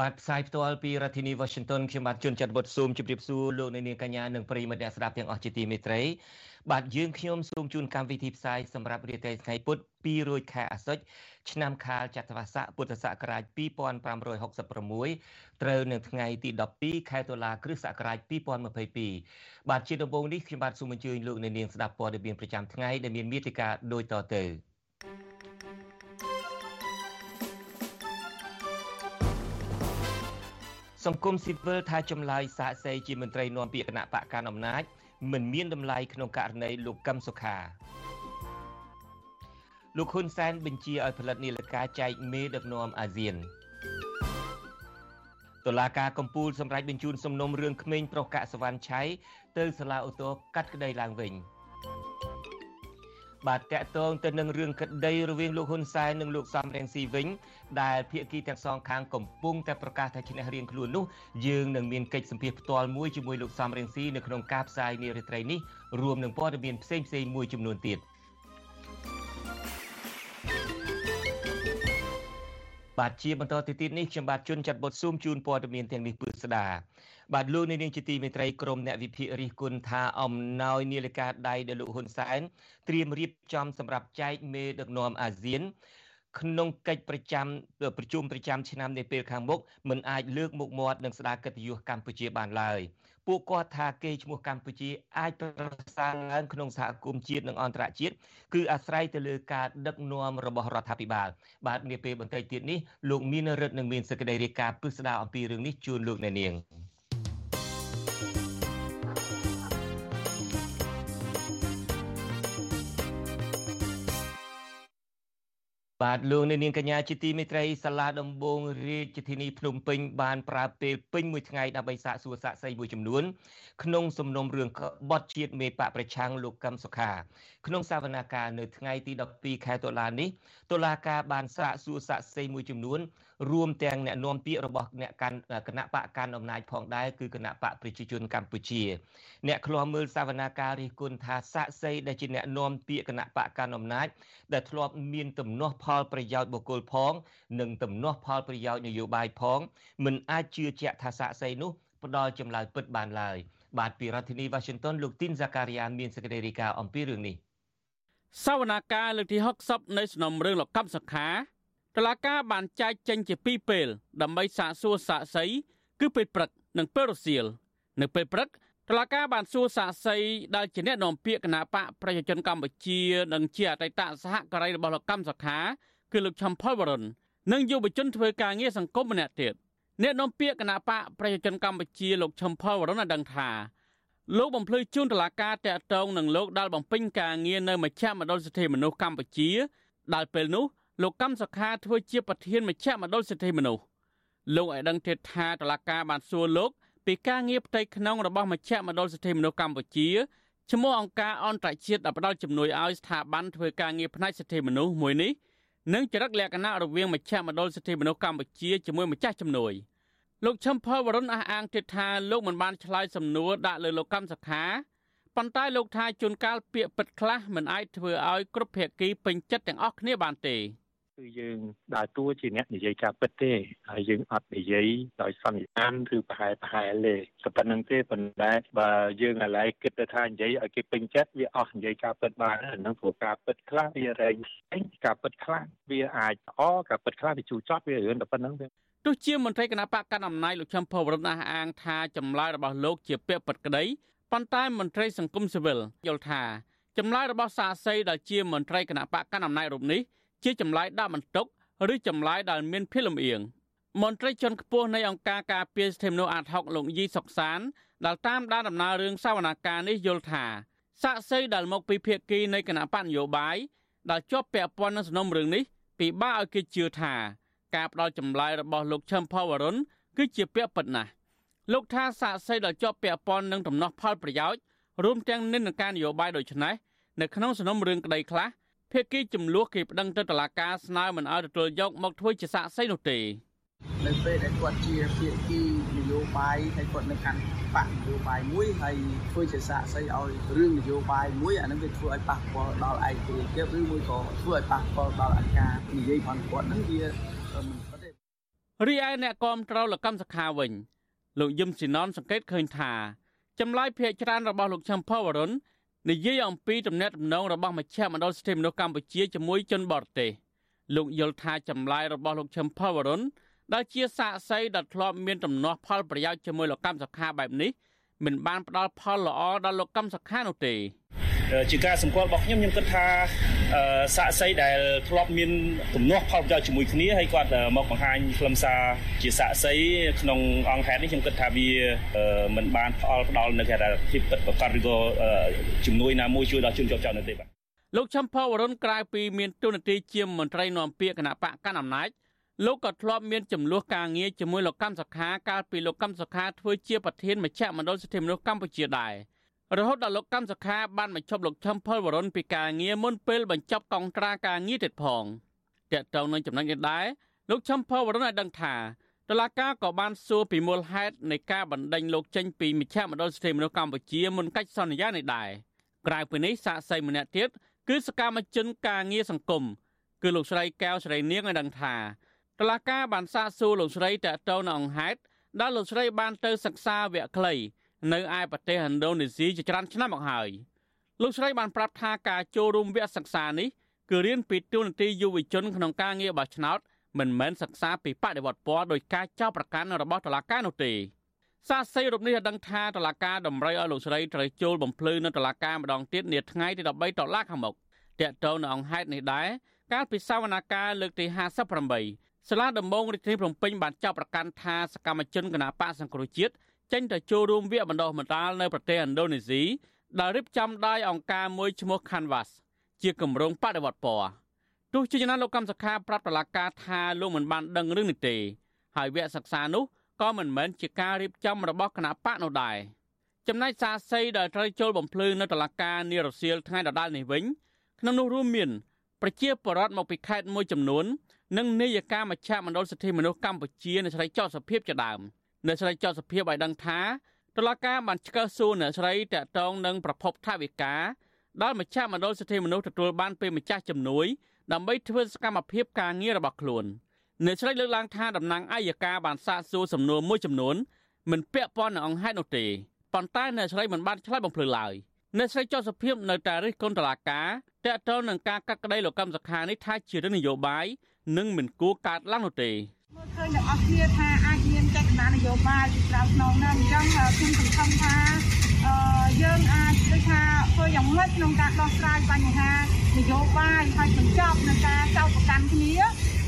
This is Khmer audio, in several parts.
បាទផ្សាយផ្ទាល់ពីរដ្ឋធានី Washington ខ្ញុំបាទជួនច័ន្ទវុតស៊ូមជម្រាបសួរលោកអ្នកនាងកញ្ញានិងប្រិយមិត្តអ្នកស្ដាប់ទាំងអស់ជាទីមេត្រីបាទយើងខ្ញុំសូមជូនកម្មវិធីផ្សាយសម្រាប់រាត្រីថ្ងៃពុធ2រោចខែអាសត់ឆ្នាំខាលចត្វាស័កពុទ្ធសករាជ2566ត្រូវនៅថ្ងៃទី12ខែតុលាគ្រិស្តសករាជ2022បាទជាដំបូងនេះខ្ញុំបាទសូមអញ្ជើញលោកអ្នកនាងស្ដាប់ព័ត៌មានប្រចាំថ្ងៃដែលមានមេតិការដូចតទៅ សង្គមស៊ីវិលថាចម្លើយសាកសីជាមន្ត្រីនាំពាក្យគណៈបកកណ្ដាលអំណាចមិនមានតម្លៃក្នុងករណីលោកកឹមសុខាលោកហ៊ុនសែនបញ្ជាឲ្យផលិតនាឡិកាចែកមេដឹកនាំអាស៊ានតុលាការកំពូលសម្រេចបញ្ជូនសំណុំរឿងក្មេងប្រុសកាក់សវណ្ណឆៃទៅសាលាឧទ្ធរកាត់ក្តីឡើងវិញ។ បាទតកតងទៅនឹងរឿងក្តីរវាងលោកហ៊ុនសែននិងលោកសំរងស៊ីវិញដែលភាគីទាំងសងខាងកំពុងតែប្រកាសថាឈ្នះរៀងខ្លួននោះយើងនឹងមានកិច្ចសម្ភាសផ្ទាល់មួយជាមួយលោកសំរងស៊ីនៅក្នុងការផ្សាយនារីត្រីនេះរួមនឹងព័ត៌មានផ្សេងផ្សេងមួយចំនួនទៀត បាទជាបន្តទៅទៀតនេះខ្ញុំបាទជួនចាត់បុតស៊ូមជូនព័ត៌មានទាំងនេះពឺស្ដាបាទលោកនាងជាទីមេត្រីក្រមអ្នកវិភាគរិះគន់ថាអំណោយនាឡិកាដៃដែលលោកហ៊ុនសែនត្រៀមរៀបចំសម្រាប់ចែកមេដឹកនាំអាស៊ានក្នុងកិច្ចប្រចាំប្រជុំប្រចាំឆ្នាំនាពេលខាងមុខមិនអាចលើកមុខមាត់នឹងស្ដារកិត្តិយសកម្ពុជាបានឡើយ ពួកគាត់ថាគេឈ្មោះកម្ពុជាអាចប្រសើរឡើងក្នុងសហគមន៍ជាតិនិងអន្តរជាតិគឺអាស្រ័យទៅលើការដឹកនាំរបស់រដ្ឋាភិបាលបាទនាពេលបន្តិចទៀតនេះលោកមានរិទ្ធនឹងមានសេចក្តីរាយការណ៍ពិស្ដារអំពីរឿងនេះជូនលោកអ្នកនាង បាទលោកនាងកញ្ញាជាទីមេត្រីសាលាដំបងរាជធានីភ្នំពេញបានប្រើពេលពេញមួយថ្ងៃដើម្បីសាកសួរសាកសីមួយចំនួនក្នុងសំណុំរឿងក្បត់ជាតិមេបកប្រឆាំងលោកកឹមសុខាក្នុងសវនាការនៅថ្ងៃទី12ខែតុលានេះតុលាការបានសាកសួរសាកសីមួយចំនួន រួមទាំងអ្នកនាំពាក្យរបស់អ្នកកាន់គណៈបកកាន់អំណាចផងដែរគឺគណៈបកប្រជាជនកម្ពុជាអ្នកឃ្លាំមើលសវនាការរិះគន់ថាសាកសីដែលជាអ្នកនាំពាក្យគណៈបកកាន់អំណាចដែលធ្លាប់មានទំនាស់ផលប្រយោជន៍បុគ្គលផង និងទំនាស់ផលប្រយោជន៍នយោបាយផងមិនអាចជឿជាក់ថាសាកសីនោះផ្ដល់ចម្លើយពិតបានឡើយបាទពីរដ្ឋធានី Washington លោកទីនហ្សាការីយ៉ាមានសេចក្តីរាយការណ៍អំពីរឿងនេះសវនាការលើកទី60នៃសំណុំរឿងលោកកម្មសខា តឡាការបានចែកចេញជាពីរពេល ដើម្បីសាកសួរសាកសី គឺពេលព្រឹកនិងពេលរសៀលនៅពេលព្រឹកតឡាការបានសួរសាកសីដែលជាអ្នកនាំពាក្យគណៈបកប្រជាជនកម្ពុជា និងជាអតីតសហការីរបស់លោកកម្មសខាគឺលោកឆំផលវរុននិងយុវជនធ្វើការងារសង្គមម្នាក់ទៀតអ្នកនាំពាក្យគណៈបកប្រជាជនកម្ពុជាលោកឆំផលវរុនបានដឹងថាលោកបំភ្លឺជូនតឡាការតាក់ទងនឹងលោកដែលបំពេញការងារនៅមជ្ឈមណ្ឌលសិទ្ធិមនុស្សកម្ពុជា ដែលពេលនោះ លោកកម្មសខាធ្វើជាប្រធានមជ្ឈមណ្ឌលសិទ្ធិមនុស្សលោកឲ្យដឹងទៀតថាតឡាការបានសួរលោកពីការងារផ្ទៃក្នុងរបស់មជ្ឈមណ្ឌលសិទ្ធិមនុស្សកម្ពុជាឈ្មោះអង្គការអន្តរជាតិដែលផ្ដល់ជំនួយឲ្យស្ថាប័នធ្វើការងារផ្នែកសិទ្ធិមនុស្សមួយនេះនិងចរិតលក្ខណៈរវាងមជ្ឈមណ្ឌលសិទ្ធិមនុស្សកម្ពុជាជាមួយម្ចាស់ជំនួយលោកឈឹមផលវរុនអះអាងទៀតថាលោកមិនបានឆ្លើយសំណួរដាក់លើលោកកម្មសខាប៉ុន្តែលោកថាជួនកាលពាក្យពិតខ្លះមិនអាចធ្វើឲ្យគ្រប់ភាគីពេញចិត្តទាំងអស់គ្នាបានទេ គឺយើងដើរតួជាអ្នកនិយាយការពិតទេហើយយើងអត់និយាយដោយសន្និដ្ឋានឬប្រហែលប្រហែលទេតែប៉ុណ្្នឹងទេប៉ុន្តែបើយើងឥឡូវគិតទៅថានិយាយឲ្យគេពេញចិត្តវាអស់និយាយការពិតបានហ្នឹងព្រោះការពិតខ្លះវារែងផ្សេងការពិតខ្លះវាអាចល្អការពិតខ្លះវាជូរចត់វារឿងតែប៉ុណ្្នឹងទេទោះជាមន្ត្រីគណៈបកកណ្ដាលអំណាចលោកឈឹមភវរណអះអាងថាចម្លើយរបស់លោកជាពាក្យពិតក្តីប៉ុន្តែមន្ត្រីសង្គមស៊ីវិលយល់ថាចម្លើយរបស់សាស័យដែលជាមន្ត្រីគណៈបកកណ្ដាលអំណាចរូបនេះ ជាចម្លើយដាក់បន្ទុកឬចម្លើយដែលមានភាពលំអៀងមន្ត្រីជាន់ខ្ពស់នៃអង្គការការពារសិទ្ធិមនុស្សអាត60លោកយីសុកសានដែលតាមដានដំណើររឿងសវនាការនេះយល់ថាសាកសីដែលមកពីភៀកគីនៃគណៈបញ្ញយោបាយដែលជាប់ពាក់ព័ន្ធនឹងសំណុំរឿងនេះពិបាកឲ្យគេជឿថាការផ្ដល់ចម្លើយរបស់លោកឈឹមផលវរុនគឺជាពាក្យពិតណាស់លោកថាសាកសីដល់ជាប់ពាក់ព័ន្ធនឹងដំណោះផលប្រយោជន៍រួមទាំងនិន្នាការនយោបាយដូចនេះនៅក្នុងសំណុំរឿងក្តីខ្លះ ភាគីចំនួនគេប្តឹងទៅតុលាការស្នើមិនឲ្យទទួលយកមកធ្វើជាសាកសីនោះទេនៅពេលដែលគាត់ជាភាគីនយោបាយហើយគាត់នៅកាន់បកនយោបាយមួយហើយធ្វើជាសាកសីឲ្យរឿងនយោបាយមួយអានឹងវាធ្វើឲ្យប៉ះពាល់ដល់ឯករាជ្យភាពឬមួយក៏ធ្វើឲ្យប៉ះពាល់ដល់អធិការនិយាយផងគាត់នឹងវាមិនពិតទេរីឯអ្នកគាំទ្រលកម្មសខាវិញលោកយឹមស៊ីណនសង្កេតឃើញថាចម្លើយភាកច្រើនរបស់លោកឈឹមផវរុន និយាយអំពីទំនាក់ទំនងរបស់មជ្ឈមណ្ឌលសិទ្ធិមនុស្សកម្ពុជាជាមួយជនបរទេសលោកយល់ថាចម្លើយរបស់លោកឈឹមផវរុនដែលជាសាកសីដែលធ្លាប់មានដំណោះផលប្រយោជន៍ជាមួយលោកកម្មសខាបែបនេះមិនបានផ្ដល់ផលល្អដល់លោកកម្មសខានោះទេ ជាការសម្គាល់របស់ខ្ញុំខ្ញុំគិតថាសាកសីដែលធ្លាប់មានទំនាស់ផលប្រយោជន៍ជាមួយគ្នាហើយគាត់មកបង្ហាញខ្លឹមសារជាសាកសីក្នុងអង្គហេតុនេះខ្ញុំគិតថាវាមិនបានផ្អល់ផ្ដល់នៅគេថាភាពពិតប្រាកដឬក៏ជំនួយណាមួយជួយដល់ជនជាប់ចោតនៅទេបាទលោកឈឹមផលវរុនក្រៅពីមានទូនាទីជាមន្ត្រីនាំពាក្យគណៈបកកណ្ដាលអំណាចលោកក៏ធ្លាប់មានចំនួនការងារជាមួយលោកកម្មសខាកាលពីលោកកម្មសខាធ្វើជាប្រធានមជ្ឈមណ្ឌលសិទ្ធិមនុស្សកម្ពុជាដែរ រហូតដល់លោកកម្មសខាបានបញ្ចប់លោកឈឹមផលវរុនពីការងារមុនពេលបញ្ចប់កងត្រាការងារទៀតផងតើតើនឹងចំណុចនេះដែរលោកឈឹមផលវរុនឲ្យដឹងថាតឡាកាក៏បានសួរពីមូលហេតុនៃការបណ្ដេញលោកចេញពីមជ្ឈមណ្ឌលសិទ្ធិមនុស្សកម្ពុជាមុនកិច្ចសន្យានេះដែរក្រៅពីនេះសាកសីម្នាក់ទៀតគឺសកម្មជនការងារសង្គមគឺលោកស្រីកែវស្រីនាងឲ្យដឹងថាតឡាកាបានសាកសួរលោកស្រីតើតើនៅអង្គហេតុដែលលោកស្រីបានទៅសិក្សាវគ្គខ្លី នៅឯប្រទេសឥណ្ឌូនេស៊ីជាច្រើនឆ្នាំមកហើយលោកស្រីបានប្រាប់ថាការចូលរួមវគ្គសិក្សានេះគឺរៀនពីទូនាទីយុវជនក្នុងការងារបោះឆ្នោតមិនមែនសិក្សាពីបដិវត្តពណ៌ដោយការចោទប្រកាន់របស់តុលាការនោះទេសាស័យរូបនេះបានដឹងថាតុលាការតម្រូវឲ្យលោកស្រីត្រូវចូលបំភ្លឺនៅតុលាការម្ដងទៀតនាថ្ងៃទី13តុលាខាងមុខតើតើនៅអង្គហេតុនេះដែរកាលពីសវនកម្មលើកទី58សាលាដំបងរាជធានីភ្នំពេញបានចោទប្រកាន់ថាសកម្មជនគណបកសង្គ្រោះជាតិ ចេញទៅចូលរួមវគ្គបណ្ដុះបណ្ដាលនៅប្រទេសឥណ្ឌូនេស៊ីដែលរៀបចំដោយអង្គការមួយឈ្មោះ Canvas ជាគម្រោងបដិវត្តពណ៌ទោះជាយ៉ាងណាលោកកម្មសខាប្រាប់តឡាការថាលោកមិនបានដឹងរឿងនេះទេហើយវគ្គសិក្សានោះក៏មិនមែនជាការរៀបចំរបស់គណៈបកនោះដែរចំណែកសាស័យដែលត្រូវចូលបំភ្លឺនៅតឡាការនារសៀលថ្ងៃដដែលនេះវិញក្នុងនោះរួមមានប្រជាពលរដ្ឋមកពីខេត្តមួយចំនួននិងនាយកាមជ្ឈមណ្ឌលសិទ្ធិមនុស្សកម្ពុជានៅស្រីចោតសភាពជាដើម។ អ្នកស្រីចោទសភាពឲ្យដឹងថាតុលាការបានឆ្កឹះសួរអ្នកស្រីតាក់ទងនឹងប្រភពថវិកាដែលម្ចាស់មណ្ឌលសិទ្ធិមនុស្សទទួលបានពីម្ចាស់ជំនួយដើម្បីធ្វើសកម្មភាពការងាររបស់ខ្លួនអ្នកស្រីលើកឡើងថាតំណាងអัยការបានសាកសួរសំណួរមួយចំនួនមិនពាក់ព័ន្ធនឹងអង្គហេតុនោះទេប៉ុន្តែអ្នកស្រីមិនបានឆ្លើយបំភ្លឺឡើយអ្នកស្រីចោទសភាពនៅតែរិះគន់តុលាការតាក់ទងនឹងការកាត់ក្តីលោកកម្មសខានេះថាជារឿងនយោបាយនិងមិនគួរកើតឡើងនោះទេមើលឃើញទាំងអស់គ្នាថា អាចមានចេតនានយោបាយពីក្រៅខ្នងណាអញ្ចឹងខ្ញុំសង្ឃឹមថាយើងអាចដូចថាធ្វើយ៉ាងម៉េចក្នុងការដោះស្រាយបញ្ហានយោបាយហើយបញ្ចប់នឹងការចោទប្រកាន់គ្នា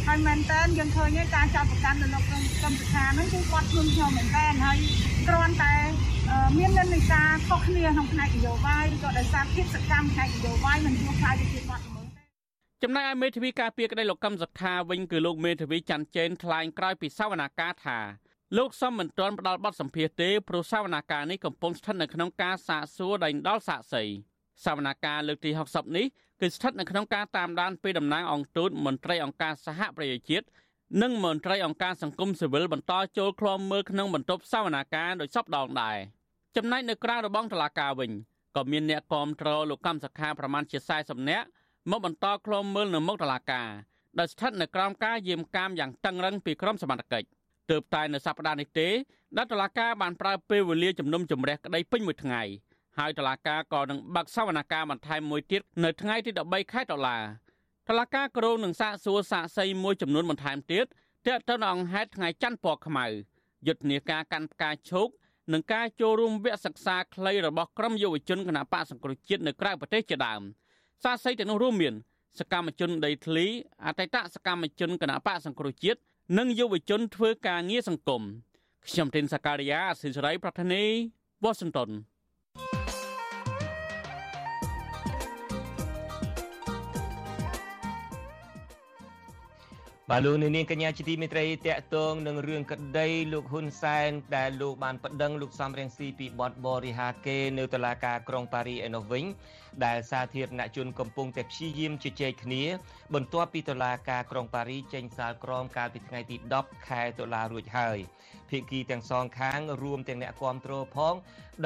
ហើយមែនតើយើងឃើញថាការចោទប្រកាន់នៅលោកកម្មសខាហ្នឹងគឺគាត់ខ្លួនខ្ញុំមែនតើហើយគ្រាន់តែមាននិន្នាការខុសគ្នាក្នុងផ្នែកនយោបាយឬក៏ដោយសារភាពសកម្មផ្នែកនយោបាយមិនជួបខ្លាយទៅជាបាត់ល្មើសចំណែកឯមេធាវីការពារក្តីលោកកឹមសុខាវិញគឺលោកមេធាវីច័ន្ទចេនថ្លែងក្រោយពីសវនាការថា លោកសំមិនទាន់ផ្ដល់បទសម្ភាសទេព្រោះសវនាការនេះកំពុងស្ថិតនៅក្នុងការសាកសួរដែនដល់សាកសីសវនាការលើកទី60នេះគឺស្ថិតនៅក្នុងការតាមដានពីតំណាងអង្គទូតមន្ត្រីអង្គការសហប្រជាជាតិនិងមន្ត្រីអង្គការសង្គមស៊ីវិលបន្តចូលឃ្លាំមើលក្នុងបន្ទប់សវនាការដោយសពដងដែរចំណែកនៅក្រៅរបងតឡាការវិញក៏មានអ្នកគាំទ្រលោកកម្មសខាប្រមាណជា40នាក់មកបន្តឃ្លាំមើលនៅមុខតុលាការដែលស្ថិតនៅក្រោមការយាមកាមយ៉ាងតឹងរឹងពីក្រមសមត្ថកិច្ច ទើបតែនៅសប្តាហ៍នេះទេដែលតុលាការបានប្រើពេលវេលាជំនុំជម្រះក្តីពេញមួយថ្ងៃហើយតុលាការក៏នឹងបើកសវនកម្មបន្ថែមមួយទៀតនៅថ្ងៃទី13ខែតុលាតុលាការក្រុងនឹងសាកសួរសាកសីមួយចំនួនបន្ថែមទៀតទាក់ទងនឹងអង្គហេតុថ្ងៃច័ន្ទពណ៌ខ្មៅយុទ្ធនាការកាន់ផ្កាឈោកនិងការចូលរួមវគ្គសិក្សាខ្លីរបស់ក្រុមយុវជនគណបកសង្គ្រោះជាតិនៅក្រៅប្រទេសជាដើម។សាស័យទាំងនោះរួមមានសកម្មជនដីធ្លីអតីតសកម្មជនគណបកសង្គ្រោះជាតិ និងយុវជនធ្វើការងារសង្គមខ្ញុំទីនសាការីយ៉ាអសិរ័យប្រធានីវ៉ាស៊ីនតោន បាទលោកនាងកញ្ញាជាទីមេត្រីតកតងនឹងរឿងក្តីលោកហ៊ុនសែនដែលលោកបានប្តឹងលោកសំរងស៊ីពីបទបរិហាកេនៅតុលាការក្រុងប៉ារីឯនោះវិញដែលសាធារណជនកំពុងតែព្យាយាមជជែកគ្នា បន្ទាប់ពីតុលាការក្រុងប៉ារីចេញសាលក្រមកាលពីថ្ងៃទី10ខែតុលារួចហើយភាគីទាំងសងខាងរួមទាំងអ្នកគាំទ្រផង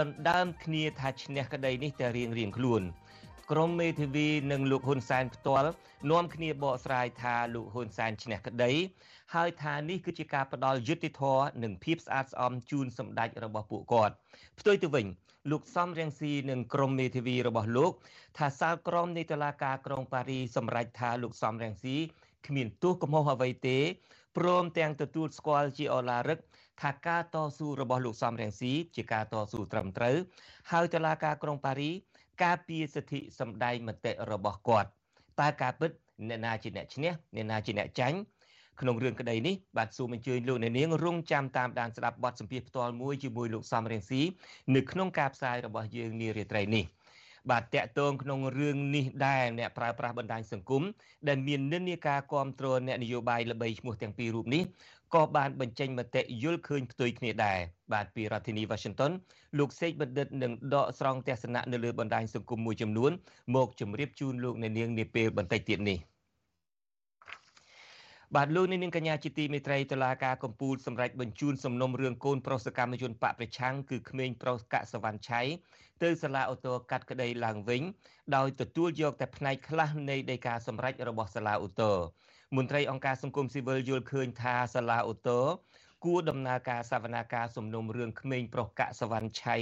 ដណ្ដើមគ្នាថាឈ្នះក្តីនេះតែរៀងរៀងខ្លួន ក្រមមេធាវីនិងលោកហ៊ុនសែនផ្ទាល់នាំគ្នាបកស្រាយថាលោកហ៊ុនសែនឈ្នះក្តីហើយថានេះគឺជាការផ្ដល់យុត្តិធម៌និងភាពស្អាតស្អំជូនសម្ដេចរបស់ពួកគាត់ផ្ទុយទៅវិញលោកសំរៀងស៊ីនិងក្រុមមេធាវីរបស់លោក ថាសាលក្រមនៃតុលាការក្រុងប៉ារីសម្រេចថាលោកសំរៀងស៊ីគ្មានទោសកំហុសអ្វីទេព្រមទាំងទទួលស្គាល់ជាអឡារឹកថាការតស៊ូរបស់លោកសំរៀងស៊ីជាការតស៊ូត្រឹមត្រូវហើយតុលាការក្រុងប៉ារី ការពារសិទ្ធិសម្ដែងមតិរបស់គាត់តើការពិតអ្នកណាជាអ្នកឈ្នះអ្នកណាជាអ្នកចាញ់ក្នុងរឿងក្តីនេះបាទសូមអញ្ជើញលោកអ្នកនាងរងចាំតាមដានស្ដាប់បទសម្ភាសផ្ទាល់មួយជាមួយលោកសំរៀងស៊ីនៅក្នុងការផ្សាយរបស់យើងនារាត្រីនេះ បាទតកតងក្នុងរឿងនេះដែរអ្នកប្រើប្រាស់បណ្ដាញសង្គមដែលមាននិន្នាការគ្រប់គ្រងអ្នកនយោបាយល្បីឈ្មោះទាំងពីររូបនេះក៏បានបញ្ចេញមតិយល់ឃើញផ្ទុយគ្នាដែរបាទពីរដ្ឋធានី Washington លោកសេកបណ្ឌិតនឹងដកស្រង់ទស្សនៈនៅលើបណ្ដាញសង្គមមួយចំនួនមកជម្រាបជូនលោកអ្នកនាងនាពេលបន្តិចទៀតនេះ បាទលោកនាងកញ្ញាជាទីមេត្រីតឡាការកំពូលសម្រាប់បញ្ជូនសំណុំរឿងកូនប្រុសសកម្មជនបកប្រឆាំងគឺក្មេងប្រុសកសវណ្ណឆៃទៅសាលាអូតូកាត់ក្តីឡើងវិញដោយទទួលយកតែផ្នែកខ្លះនៃដីកាសម្រេចរបស់សាលាអូតូមន្ត្រីអង្គការសង្គមស៊ីវិលយល់ឃើញថាសាលាអូតូ គួរដំណើរការសវនាការសំណុំរឿងក្មេងប្រុសកសវណ្ណឆៃ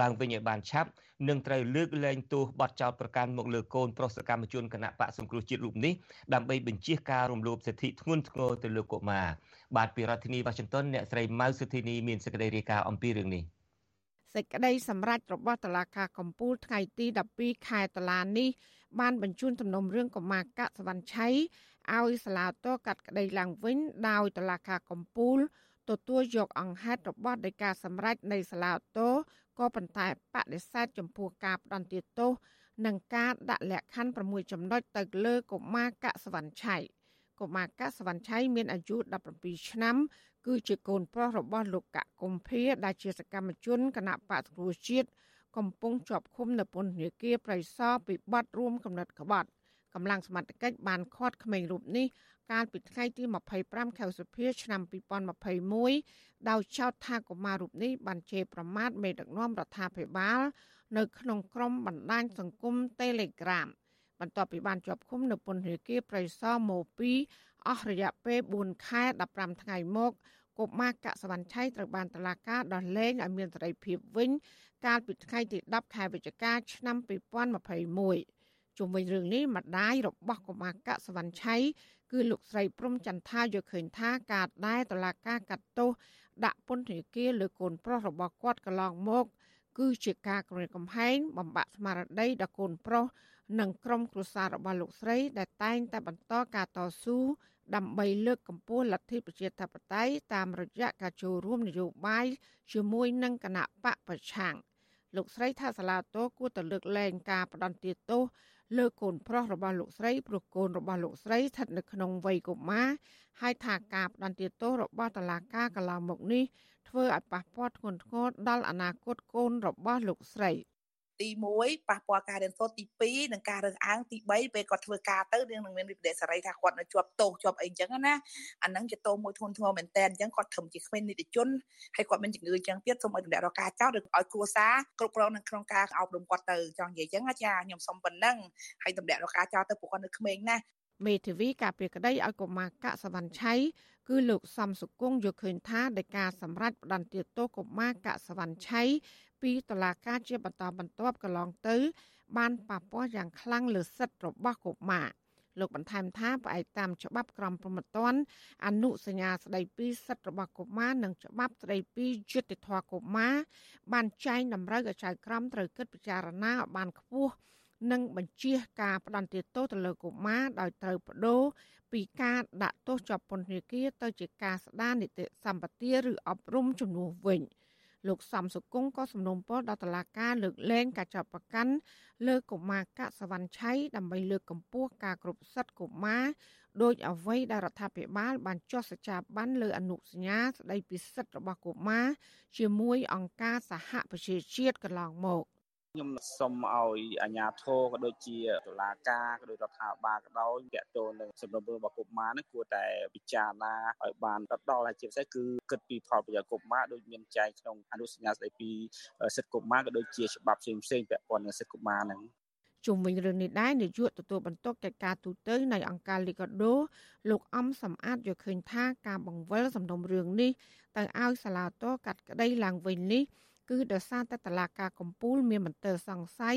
ឡើងវិញឲ្យបានឆាប់និងត្រូវលើកលែងទោសបទចោទប្រកាន់មកលើកូនប្រុសសកម្មជនគណៈបកសង្គ្រោះជាតិរូបនេះដើម្បីបញ្ជាការរំលោភសិទ្ធិធ្ងន់ធ្ងរទៅលើកុមារបាទពីរដ្ឋធានី Washington អ្នកស្រីម៉ៅសុធីនីមានសេចក្តីរាយការណ៍អំពីរឿងនេះសេចក្តីសម្រេចរបស់តុលាការកំពូលថ្ងៃទី12ខែតុលានេះបានបញ្ជូនសំណុំរឿងកុមារកសវណ្ណឆៃឲ្យសាលាតកាត់ក្តីឡើងវិញដោយតុលាការកំពូល ទទួលយកអង្គហេតុរបស់ដីកាសម្រេចនៃសាលាតូក៏ប៉ុន្តែបដិសេធចំពោះការផ្ដន្ទាទោសនិងការដាក់លក្ខខណ្ឌ6ចំណុចទៅលើកុមារកសវណ្ណឆៃកុមារកសវណ្ណឆៃមានអាយុ17ឆ្នាំ គឺជាកូនប្រុសរបស់លោកកកុម្ភាដែលជាសកម្មជនគណៈបកសង្គ្រោះជាតិកំពុងជាប់ឃុំនៅពន្ធនាគារប្រៃសណពីបទរួមកំណត់ក្បត់កម្លាំងសមត្ថកិច្ចបានឃាត់ក្មេងរូបនេះ កាលពីថ្ងៃទី25ខែសុភាឆ្នាំ2021ដោយចោទថាកុមាររូបនេះបានជេរប្រមាថមេដឹកនាំរដ្ឋាភិបាល នៅក្នុងក្រុមបណ្ដាញសង្គម Telegram បន្ទាប់ពីបានជាប់ឃុំនៅពន្ធនាគារប្រៃសណម៉ូ2អស់រយៈពេល4ខែ15ថ្ងៃមកកុមារកសវណ្ណឆៃត្រូវបានតឡាការដោះលែងឲ្យមានសេរីភាពវិញ កាលពីថ្ងៃទី10ខែវិច្ឆិកាឆ្នាំ2021ជុំវិញរឿងនេះម្ដាយរបស់កុមារកសវណ្ណឆៃ គឺលោកស្រីព្រំចន្ទថាយកឃើញថាការដែលតឡាការកាត់ទោសដាក់ពន្ធនាគារលើកូនប្រុសរបស់គាត់កន្លងមក គឺជាការគំរាមកំហែងបំបាក់ស្មារតីដល់កូនប្រុសនិងក្រុមគ្រួសាររបស់លោកស្រី ដែលតែងតែបន្តការតស៊ូដើម្បីលើកកម្ពស់លទ្ធិប្រជាធិបតេយ្យតាមរយៈការចូលរួមនយោបាយជាមួយនឹងគណៈបកប្រឆាំងលោកស្រីថាសាលាតូគួរតែលើកលែងការផ្ដន្ទាទោស លើកូនប្រុសរបស់លោកស្រីព្រោះកូនរបស់លោកស្រីស្ថិតនៅក្នុងវ័យកុមារហើយថាការផ្ដន្ទាទោសរបស់តុលាការកន្លងមកនេះធ្វើឲ្យប៉ះពាល់ធ្ងន់ធ្ងរដល់អនាគតកូនរបស់លោកស្រី។ ទី1ប៉ះពាល់ការរៀនសូត្រទី2និងការរើសអើងទី3ពេលគាត់ធ្វើការទៅនឹងនឹងមានវិបត្តិសេរីថាគាត់នៅជាប់ទោសជាប់អីចឹងណាអាហ្នឹងជាទោសមួយធ្ងន់ធ្ងរមែនតើអញ្ចឹងគាត់ធ្វើជាក្មេងនីតិជនហើយគាត់មានជំងឺចឹងទៀតសូមឲ្យតម្រាក់រកការចោទឬឲ្យគ្រួសារគ្រប់គ្រងនៅក្នុងការអប់រំគាត់ទៅចង់និយាយចឹងចាខ្ញុំសូមប៉ុណ្ណឹងហើយតម្រាក់រកការចោទទៅពួកគាត់នៅក្មេងណាមេធាវីការពីក្តីឲ្យកុមារកសវណ្ណឆៃគឺលោកសំសុគង្គយកឃើញថាដោយការសម្រេចផ្ដន្ទាទោសកុមារកសវណ្ណឆៃ ពីតុលាការជាបន្តបន្ទាប់កន្លងទៅ បានប៉ះពាល់យ៉ាងខ្លាំងលើសិទ្ធិរបស់កុមារលោកបន្ថែមថាផ្អែកតាមច្បាប់ក្រមព្រហ្មទណ្ឌអនុសញ្ញាស្តីពីសិទ្ធិរបស់កុមារនិងច្បាប់ស្តីពីយុត្តិធម៌កុមារបានចែងតម្រូវឲ្យចៅក្រមត្រូវគិតពិចារណាឲ្យបានខ្ពស់និងបញ្ជាការផ្ដន្ទាទោសទៅលើកុមារដោយត្រូវបដូរពីការដាក់ទោសជាប់ពន្ធនាគារទៅជាការស្ដារនីតិសម្បទាឬអប់រំជំនួសវិញ។ លោកសំសុគង្គក៏សំណូមពរដល់តុលាការលើកលែងការចាប់ប្រកាន់លើកុមារកសវណ្ណឆៃដើម្បីលើកកម្ពស់ការគ្រប់សិទ្ធិកុមារដោយអ្វីដែលរដ្ឋាភិបាលបានចុះសច្ចាប័នលើអនុសញ្ញាស្តីពីសិទ្ធិរបស់កុមារជាមួយអង្គការសហប្រជាជាតិកន្លងមក ខ្ញុំសូមឲ្យអាជ្ញាធរក៏ដូចជាតុលាការក៏ដូចរដ្ឋាភិបាលក៏ដោយតាក់ទងនឹងសំណុំរឿងរបស់កុមារនេះគួរតែពិចារណាឲ្យបានដដល់ហើយជាពិសេសគឺគិតពីផលប្រយោជន៍កុមារដូចមានចែងក្នុងអនុសញ្ញាស្តីពីសិទ្ធិកុមារក៏ដូចជាច្បាប់ផ្សេងផ្សេងពាក់ព័ន្ធនឹងសិទ្ធិកុមារហ្នឹងជុំវិញរឿងនេះដែរនាយកទទួលបន្ទុកកិច្ចការទូតនៃអង្គការលីកាដូលោកអំសំអាតយល់ឃើញថាការបង្វិលសំណុំរឿងនេះទៅឲ្យសាលាតកាត់ក្តីឡើងវិញនេះ គឺដោយសារតែតឡាការកំពូលមានមន្ទិលសង្ស័យ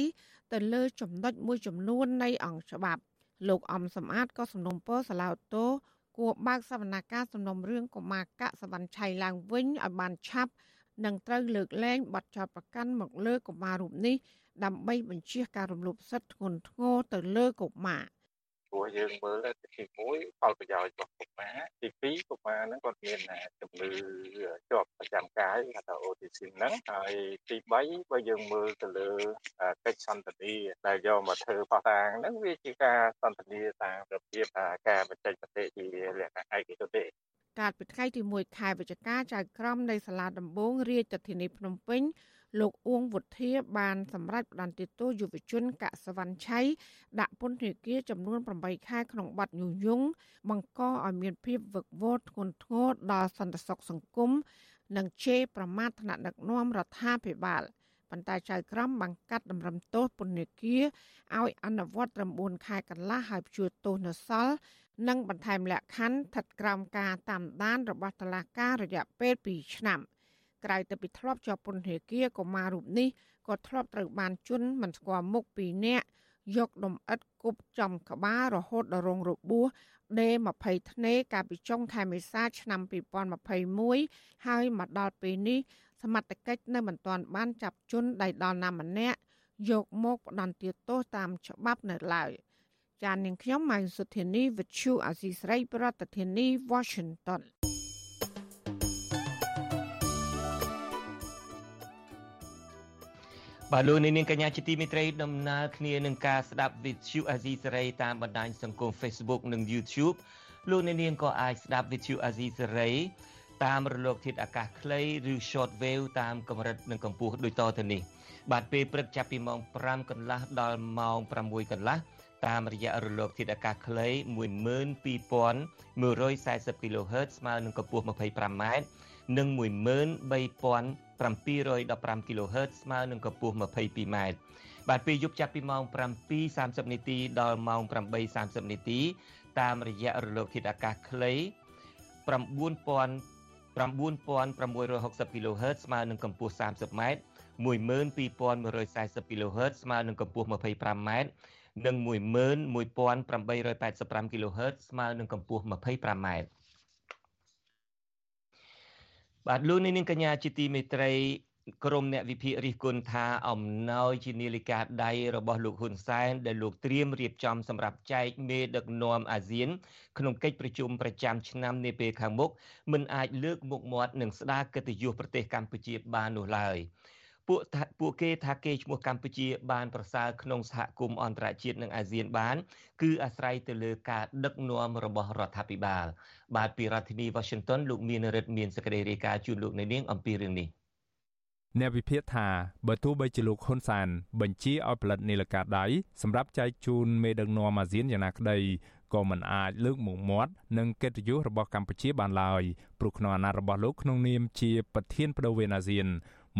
ទៅលើចំណុចមួយចំនួននៃអង្គច្បាប់ លោកអំសំអាតក៏សំណុំពរសាឡាតូគួរបើកសវនកម្មសំណុំរឿងកុមារកសវណ្ណឆៃឡើងវិញឲ្យបានឆាប់និងត្រូវលើកលែងបទចោទប្រកាន់មកលើកុមាររូបនេះដើម្បីបញ្ជាការរំលោភសិទ្ធិធ្ងន់ធ្ងរទៅលើកុមារ ព្រោះយើងមើលទី1ផលប្រយោជន៍របស់កុមារទី2កុមារហ្នឹងគាត់មានជំងឺជាប់ប្រចាំកាយហៅថា autism ហ្នឹងហើយទី3បើយើងមើលទៅលើកិច្ចសន្ទនាដែលយកមកធ្វើផុសតាងហ្នឹងវាជាការសន្ទនាតាមរបៀបការបញ្ចេញមតិជាលក្ខណៈឯកជនទេកាលពីថ្ងៃទី1ខែវិច្ឆិកាចៅក្រមនៃសាលាដំបងរាជធានីភ្នំពេញ លោកអួងវុធាបានសម្រេចផ្តន្ទាទោសយុវជនកសវណ្ណឆៃដាក់ពន្ធនាគារចំនួន8ខែក្នុងបទញុះញង់បង្កឲ្យមានភាពវឹកវរធ្ងន់ធ្ងរដល់សន្តិសុខសង្គមនិងជេរប្រមាថថ្នាក់ដឹកនាំរដ្ឋាភិបាលប៉ុន្តែចៅក្រមបង្កាត់តម្រឹមទោសពន្ធនាគារឲ្យអនុវត្តត្រឹម4ខែកន្លះហើយព្យួរទោសនៅសល់និងបន្ថែមលក្ខខណ្ឌស្ថិតក្រោមការតាមដានរបស់តុលាការរយៈពេល2ឆ្នាំ។ ក្រៅទៅពីធ្លាប់ជាប់ពន្ធនាគារកុមាររូបនេះក៏ធ្លាប់ត្រូវបានជន់មិនស្គាល់មុខពីរនាក់យកដុំឥដ្ឋគប់ចំក្បាលរហូតដល់រងរបួសដេ20ធ្នេកាលពីចុងខែមេសាឆ្នាំ2021ហើយមកដល់ពេលនេះសមត្ថកិច្ចនៅមិនទាន់បានចាប់ជនដៃដល់ណាម្នាក់យកមកផ្ដន្ទាទោសតាមច្បាប់នៅឡើយចាននាងខ្ញុំម៉ៃសុធានីវិទ្យុអាស៊ីស្រី ប្រធានាធិបតី Washington បាទលោកនាងកញ្ញាជាទីមេត្រីដំណើរគ្នានឹងការស្ដាប់វិទ្យុអាស៊ីសេរីតាមបណ្ដាញសង្គម Facebook និង YouTube លោកនាងក៏អាចស្ដាប់វិទ្យុអាស៊ីសេរីតាមរលកធាតុអាកាសខ្លីឬ short wave តាមកម្រិតនិងកម្ពស់ដូចតទៅនេះបាទពេលព្រឹកចាប់ពីម៉ោង5កន្លះដល់ម៉ោង6កន្លះតាមរយៈរលកធាតុអាកាសខ្លី12140 kHz ស្មើនឹងកម្ពស់ 25m និង13715 kHz ស្មើនឹងកម្ពស់ 22m បាទពេលយប់ចាប់ពីម៉ោង7:30នាទីដល់ម៉ោង8:30នាទីតាមរយៈរលកធាតុអាកាសខ្លី9000 9660 kHz ស្មើនឹងកម្ពស់ 30m 12140 kHz ស្មើនឹងកម្ពស់ 25m និង11885 kHz ស្មើនឹងកម្ពស់ 25m បាទលោកនាងកញ្ញាជាទីមេត្រីក្រមអ្នកវិភាគរិះគន់ថាអំណោយជានាឡិកាដៃរបស់លោកហ៊ុនសែនដែលលោកត្រៀមរៀបចំសម្រាប់ចែកមេដឹកនាំអាស៊ាន ក្នុងកិច្ចប្រជុំប្រចាំឆ្នាំនាពេលខាងមុខមិនអាចលើកមុខមាត់និងស្ដារកិត្តិយសប្រទេសកម្ពុជាបាននោះឡើយ។ ពួកពួកគេថាគេឈ្មោះកម្ពុជាបានប្រសើរក្នុងសហគមន៍អន្តរជាតិនិងអាស៊ានបាន គឺអាស្រ័យទៅលើការដឹកនាំរបស់រដ្ឋាភិបាល បាទពីរដ្ឋធានី Washington លោកមានរិទ្ធមានសេចក្តីរាយការណ៍ជូនលោកនៅនាងអំពីរឿងនេះអ្នកវិភាគថាបើទោះបីជាលោកហ៊ុនសាន បញ្ជាឲ្យផលិតនាឡិកាដៃសម្រាប់ចែកជូនមេដឹកនាំអាស៊ានយ៉ាងណាក្តីក៏មិនអាចលើកមុខមាត់និងកិត្តិយសរបស់កម្ពុជាបានឡើយព្រោះក្នុងអាណត្តិរបស់លោកក្នុងនាមជាប្រធានបដូវវេនអាស៊ាន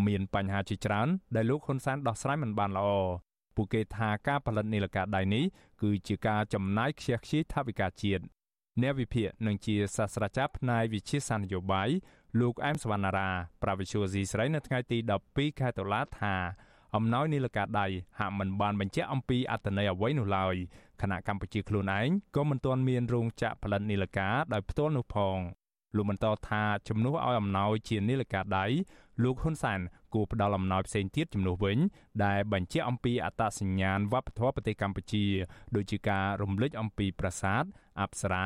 មានបញ្ហាជាច្រើន ដែលលោកហ៊ុនសែនដោះស្រាយមិនបានល្អពួកគេថាការផលិតនីលកាដៃនេះគឺជាការចំណាយខ្ជះខ្ជាយថវិកាជាតិអ្នកវិភាគនឹងជាសាស្ត្រាចារ្យផ្នែកវិទ្យាសាស្ត្រនយោបាយលោកអែមសវណ្ណារាប្រាវិសុយស៊ីស្រីនៅថ្ងៃទី12ខែតុលាថាអំណោយនីលកាដៃហាក់មិនបានបញ្ជាក់អំពីអត្តន័យអ្វីនោះឡើយខណៈកម្ពុជាខ្លួនឯងក៏មិនទាន់មានរោងចក្រផលិតនីលកាដោយផ្ទាល់នោះផង លោកបន្តថាជំនួសឲ្យអំណោយជានីលកាដៃលោកហ៊ុនសែនគួរផ្ដល់អំណោយផ្សេងទៀតជំនួសវិញ ដែលបញ្ជាក់អំពីអត្តសញ្ញាណវប្បធម៌ប្រទេសកម្ពុជាដូចជាការរំលេចអំពីប្រាសាទអប្សរា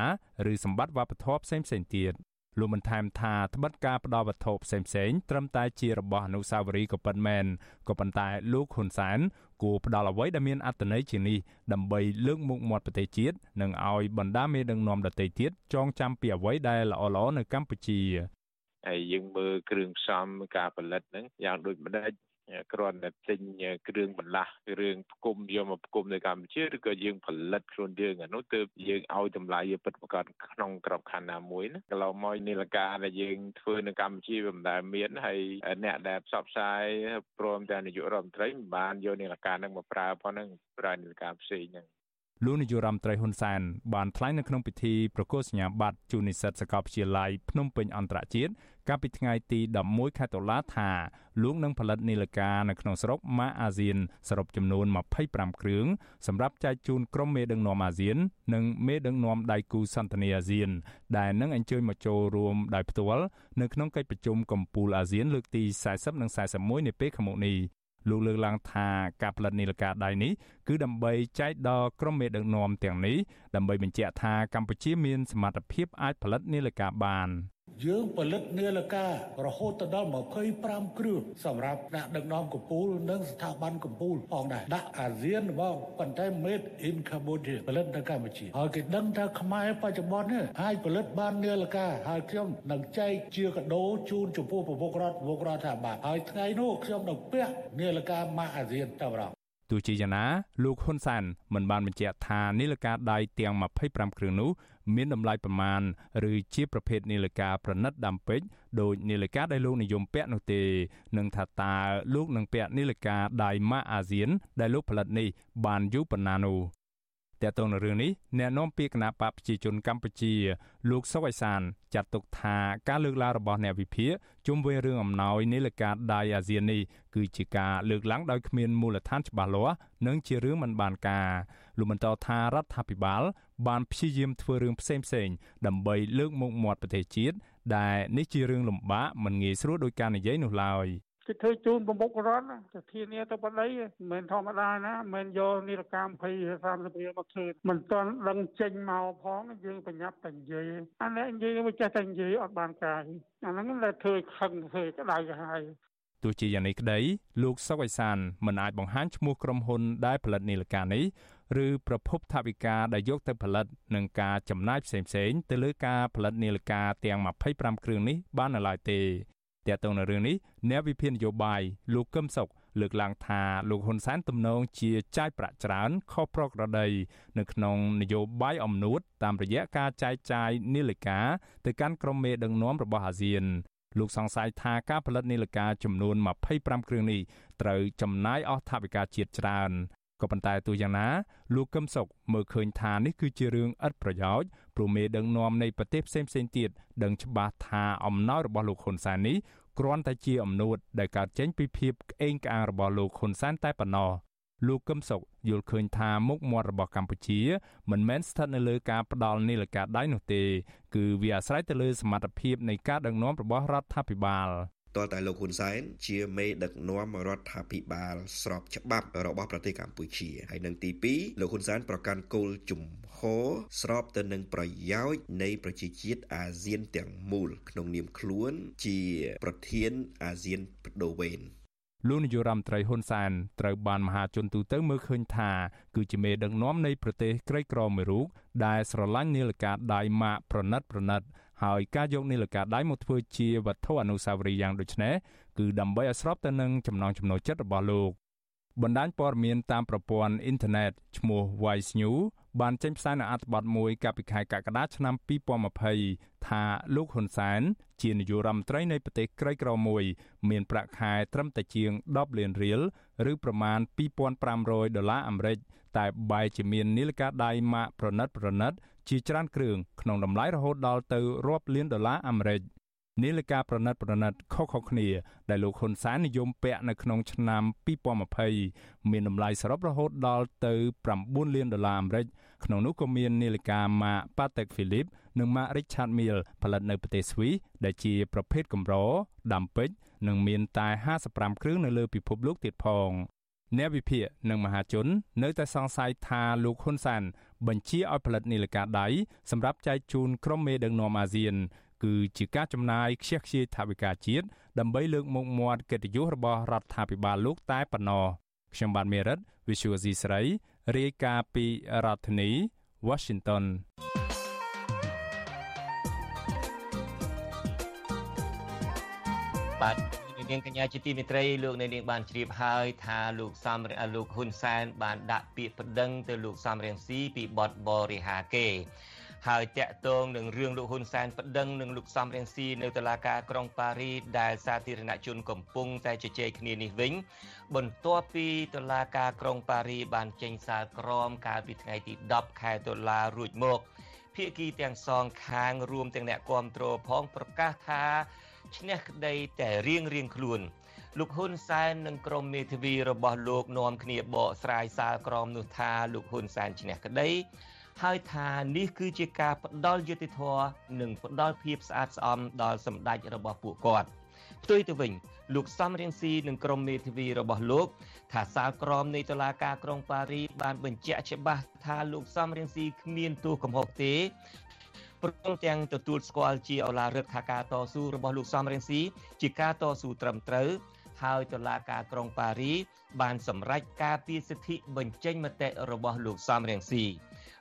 ឬសម្បត្តិវប្បធម៌ផ្សេងផ្សេងទៀតលោកបានថែមថាត្បិតការផ្ដល់វត្ថុផ្សេងៗត្រឹមតែជារបស់អនុស្សាវរីយ៍ក៏ប៉ុន្មានក៏ប៉ុន្តែលោកហ៊ុនសែន គួរផ្ដល់អ្វីដែលមានអត្ថន័យជាងនេះដើម្បីលើកមុខមាត់ប្រទេសជាតិនិងឲ្យបណ្ដាមេដឹកនាំដទៃទៀតចងចាំពីអ្វីដែលល្អៗនៅកម្ពុជាហើយយើងមើលគ្រឿងផ្សំការផលិតហ្នឹងយ៉ាងដូចម្ដេច គ្រាន់តែទិញគ្រឿងបន្លាស់គ្រឿងផ្គុំយកមកផ្គុំនៅកម្ពុជាឬក៏យើងផលិតខ្លួនយើងអានោះទើបយើងឲ្យតម្លៃវាពិតប្រាកដក្នុងក្របខ័ណ្ឌណាមួយណាកន្លងមកនីលការដែលយើងធ្វើនៅកម្ពុជាវាមិនដែលមានហើយអ្នកដែលផ្សព្វផ្សាយព្រមទាំងនាយករដ្ឋមន្ត្រីមិនបានយកនីលការនឹងមកប្រើប៉ុណ្ណឹងប្រើនីលការផ្សេងហ្នឹងលោកនាយរដ្ឋមន្ត្រីហ៊ុនសែនបានថ្លែងនៅក្នុងពិធីប្រកាសសញ្ញាបត្រជូននិស្សិតសាកលវិទ្យាល័យភ្នំពេញអន្តរជាតិ កាលពីថ្ងៃទី11ខែតុលាថាលោកនឹងផលិតនីលការនៅក្នុងស្រុកម៉ាអាស៊ានសរុបចំនួន25គ្រឿងសម្រាប់ចែកជូនក្រុមមេដឹកនាំអាស៊ាន និងមេដឹកនាំដៃគូសន្តិនិកអាស៊ាន ដែលនឹងអញ្ជើញមកចូលរួមដោយផ្ទាល់នៅក្នុងកិច្ចប្រជុំកំពូលអាស៊ានលើកទី40និង41នាពេលខាងមុខនេះលោកលើកឡើងថាការផលិតនីលការដៃនេះគឺដើម្បីចែកដល់ក្រុមមេដឹកនាំទាំងនេះដើម្បីបញ្ជាក់ថាកម្ពុជាមានសមត្ថភាពអាចផលិតនីលការបាន។ យើងផលិតនាឡិការហូតដល់25គ្រឿងសម្រាប់ដាក់ដឹកនាំកម្ពុជានិងស្ថាប័នកម្ពុជាផងដែរដាក់អាស៊ានរបស់ប៉ុន្តែ made in Cambodia ផលិតនៅកម្ពុជាហើយគេដឹងថាខ្មែរបច្ចុប្បន្ននេះអាចផលិតបាននាឡិកាហើយខ្ញុំនឹងចែកជាកដោជូនចំពោះប្រមុខរដ្ឋប្រមុខរដ្ឋាភិបាលហើយថ្ងៃនោះខ្ញុំនឹងពាក់នាឡិកាម៉ាអាស៊ានតែម្ដង ទោះជាយ៉ាងណាលោកហ៊ុនសានមិនបានបញ្ជាក់ថានីលការដៃទាំង25គ្រឿងនោះមានតម្លៃប្រមាណឬជាប្រភេទនីលការប្រណិតដាំពេជ្រដោយនីលការដែលលោកនិយមពាក់នោះទេនឹងថាតើលោកនឹងពាក់នីលការដៃម៉ាអាស៊ានដែលលោកផលិតនេះបានយូរប៉ុណ្ណានោះ តើតើនៅរឿងនេះអ្នកនាំពាក្យគណៈបកប្រជាជនកម្ពុជា លោកសុកអៃសានចាត់ទុកថាការលើកឡើងរបស់អ្នកវិភាគជុំវិញរឿងអំណោយនីលការដៃអាស៊ាននេះគឺជាការលើកឡើងដោយគ្មានមូលដ្ឋានច្បាស់លាស់និងជារឿងមិនបានការលោកបន្តថារដ្ឋាភិបាល បានព្យាយាមធ្វើរឿងផ្សេងផ្សេងដើម្បីលើកមុខមាត់ប្រទេសជាតិដែលនេះជារឿងលំបាកមិនងាយស្រួលដោយការនិយាយនោះឡើយ គេធ្វើជូនប្រមុខរដ្ឋទៅធានាទៅបដីមិនមែនធម្មតាណាមិនយកនីលកម្ម20 30រៀលមកធ្វើមិនទាន់ដឹងចេញមកផងយើងប្រញាប់តែនិយាយអានេះនិយាយមិនចេះតែនិយាយអត់បានកាយអាហ្នឹងតែធ្វើខឹងធ្វើក្តៅក្រហាយទោះជាយ៉ាងនេះក្តីលោកសុកអេសានមិនអាចបង្ហាញឈ្មោះក្រុមហ៊ុនដែលផលិតនីលការនេះឬប្រភពថវិកាដែលយកទៅផលិតនិងការចំណាយផ្សេងៗទៅលើការផលិតនាឡិកាទាំង25គ្រឿងនេះបាននៅឡើយទេ ទាក់ទងនឹងរឿងនេះអ្នកវិភាគនយោបាយលោកកឹមសុខលើកឡើងថាលោកហ៊ុនសែនទំនងជាចាយប្រាក់ច្រើនខុសប្រក្រតីនៅក្នុងនយោបាយអំនួតតាមរយៈការចែកចាយនាឡិកាទៅកាន់ក្រុមមេដឹកនាំរបស់អាស៊ានលោកសង្ស័យថាការផលិតនាឡិកាចំនួន25គ្រឿងនេះត្រូវចំណាយអស់ថវិកាជាតិច្រើនក៏ប៉ុន្តែទោះយ៉ាងណាលោកកឹមសុខមើលឃើញថានេះគឺជារឿងឥតប្រយោជន៍ ព្រោះមេដឹកនាំនៃប្រទេសផ្សេងផ្សេងទៀតដឹងច្បាស់ថាអំណោយរបស់លោកហ៊ុនសែននេះគ្រាន់តែជាអំណួតដែលកើតចេញពីភាពក្អេងក្អាងរបស់លោកហ៊ុនសែនតែប៉ុណ្ណោះលោកកឹមសុខយល់ឃើញថាមុខមាត់របស់កម្ពុជា មិនមែនស្ថិតនៅលើការផ្ដាល់នីលការដៃនោះទេ គឺវាអាស្រ័យទៅលើសមត្ថភាពនៃការដឹកនាំរបស់រដ្ឋាភិបាល តើតែលោកហ៊ុនសែនជាមេដឹកនាំរដ្ឋាភិបាលស្របច្បាប់របស់ប្រទេសកម្ពុជាហើយនឹងទី2លោកហ៊ុនសែនប្រកាន់គោលជំហរស្របទៅនឹងប្រយោជន៍នៃប្រជាជាតិអាស៊ានទាំងមូលក្នុងនាមខ្លួនជាប្រធានអាស៊ានបដូវវេនលោកនាយរដ្ឋមន្ត្រីហ៊ុនសែនត្រូវបានមហាជនទូទៅមើលឃើញថាគឺជាមេដឹកនាំនៃប្រទេសក្រីក្រមួយរូបដែលស្រឡាញ់នាឡិកាដៃម៉ាកប្រណិតប្រណិត ហើយការយកនាឡិកាដៃមកធ្វើជាវត្ថុអនុស្សាវរីយ៍យ៉ាងដូចនេះគឺដើម្បីឲ្យស្របទៅនឹងចំណង់ចំណូលចិត្តរបស់លោកបណ្ដាញព័ត៌មានតាមប្រព័ន្ធអ៊ីនធឺណិតឈ្មោះ Wise News បានចេញផ្សាយនៅអត្ថបទមួយកាលពីខែកក្កដាឆ្នាំ2020ថាលោកហ៊ុនសែនជានាយករដ្ឋមន្ត្រីនៃប្រទេសក្រីក្រមួយ មានប្រាក់ខែត្រឹមតែជាង10លានរៀលឬប្រមាណ2500ដុល្លារអាមេរិក តែបែរជាមាននាឡិកាដៃម៉ាកប្រណិតប្រណិតជាច្រើនគ្រឿងក្នុងតម្លៃរហូតដល់ទៅរាប់លានដុល្លារអាមេរិកនាឡិកាប្រណិតប្រណិតខុសៗគ្នា ដែលលោកហ៊ុនសែននិយមពាក់នៅក្នុងឆ្នាំ2020មានតម្លៃសរុបរហូតដល់ទៅ9លានដុល្លារអាមេរិកក្នុងនោះក៏មាននាឡិកាម៉ាក Patek Philippe និងម៉ាក Richard Mille ផលិតនៅប្រទេសស្វីសដែលជាប្រភេទកម្រដាំពេជ្រនិងមានតែ55គ្រឿងនៅលើពិភពលោកទៀតផង អ្នកវិភាគនិងមហាជន នៅតែសង្ស័យថាលោកហ៊ុនសែនបញ្ជាឲ្យផលិតនីលការដៃសម្រាប់ចែកជូនក្រុមមេដឹកនាំអាស៊ាន គឺជាការចំណាយខ្ជះខ្ជាយថវិកាជាតិដើម្បីលើកមុខមាត់កិត្តិយសរបស់រដ្ឋាភិបាលលោកតែប៉ុណ្ណោះខ្ញុំបាទមេរិត Visual C ស្រីរាយការណ៍ពីរដ្ឋធានី Washington បាទ នាងកញ្ញាជាទីមេត្រីលោកនៅនាងបានជ្រាបហើយថាលោកសំលោកហ៊ុនសែនបានដាក់ពាក្យប្តឹងទៅលោកសំរៀងស៊ីពីបទបរិហាគេហើយតាក់ទងនឹងរឿងលោកហ៊ុនសែនប្តឹងនឹងលោកសំរៀងស៊ីនៅតុលាការក្រុងប៉ារីដែលសាធារណជនកំពុងតែជជែកគ្នានេះវិញ បន្ទាប់ពីតុលាការក្រុងប៉ារីបានចេញសារក្រមកាលពីថ្ងៃទី10ខែតុលារួចមកភាគីទាំងសងខាងរួមទាំងអ្នកគាំទ្រផងប្រកាសថា ឈ្នះក្តីតែរៀងរៀងខ្លួនលោកហ៊ុនសែននិងក្រុមមេធាវីរបស់លោកនាំគ្នាបកស្រាយសារក្រមនោះថាលោកហ៊ុនសែនឈ្នះក្តីហើយថានេះគឺជាការផ្ដល់យុត្តិធម៌និងផ្ដល់ភាពស្អាតស្អំដល់សម្ដេចរបស់ពួកគាត់ផ្ទុយទៅវិញលោកសំរៀងស៊ីនិងក្រុមមេធាវីរបស់លោក ថាសាលក្រមនៃតុលាការក្រុងប៉ារីបានបញ្ជាក់ច្បាស់ថាលោកសំរៀងស៊ីគ្មានទោសកំហុសទេ ព្រមទាំងទទួលស្គាល់ជាឱឡារឹកថាការតស៊ូរបស់លោកសំរងស៊ីជាការតស៊ូត្រឹមត្រូវហើយតុលាការក្រុងប៉ារីបានសម្រេចការពីសិទ្ធិបញ្ចេញមតិរបស់លោកសំរងស៊ី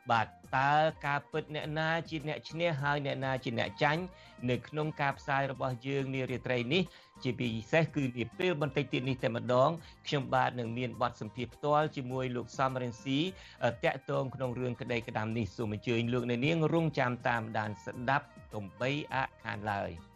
បាទតើការពិតអ្នកណាជាអ្នកឈ្នះហើយអ្នកណាជាអ្នកចាញ់នៅក្នុងការផ្សាយរបស់យើងនារាត្រីនេះជាពិសេសគឺនាពេលបន្តិចទៀតនេះតែម្ដងខ្ញុំបាទនឹងមានបទសម្ភាសផ្ទាល់ជាមួយលោកសំរិនស៊ីតាក់ទងក្នុងរឿងក្តីក្តាមនេះសូមអញ្ជើញលោកអ្នកនាងរងចាំតាមដានស្ដាប់កុំបីអាក់ខានឡើយ។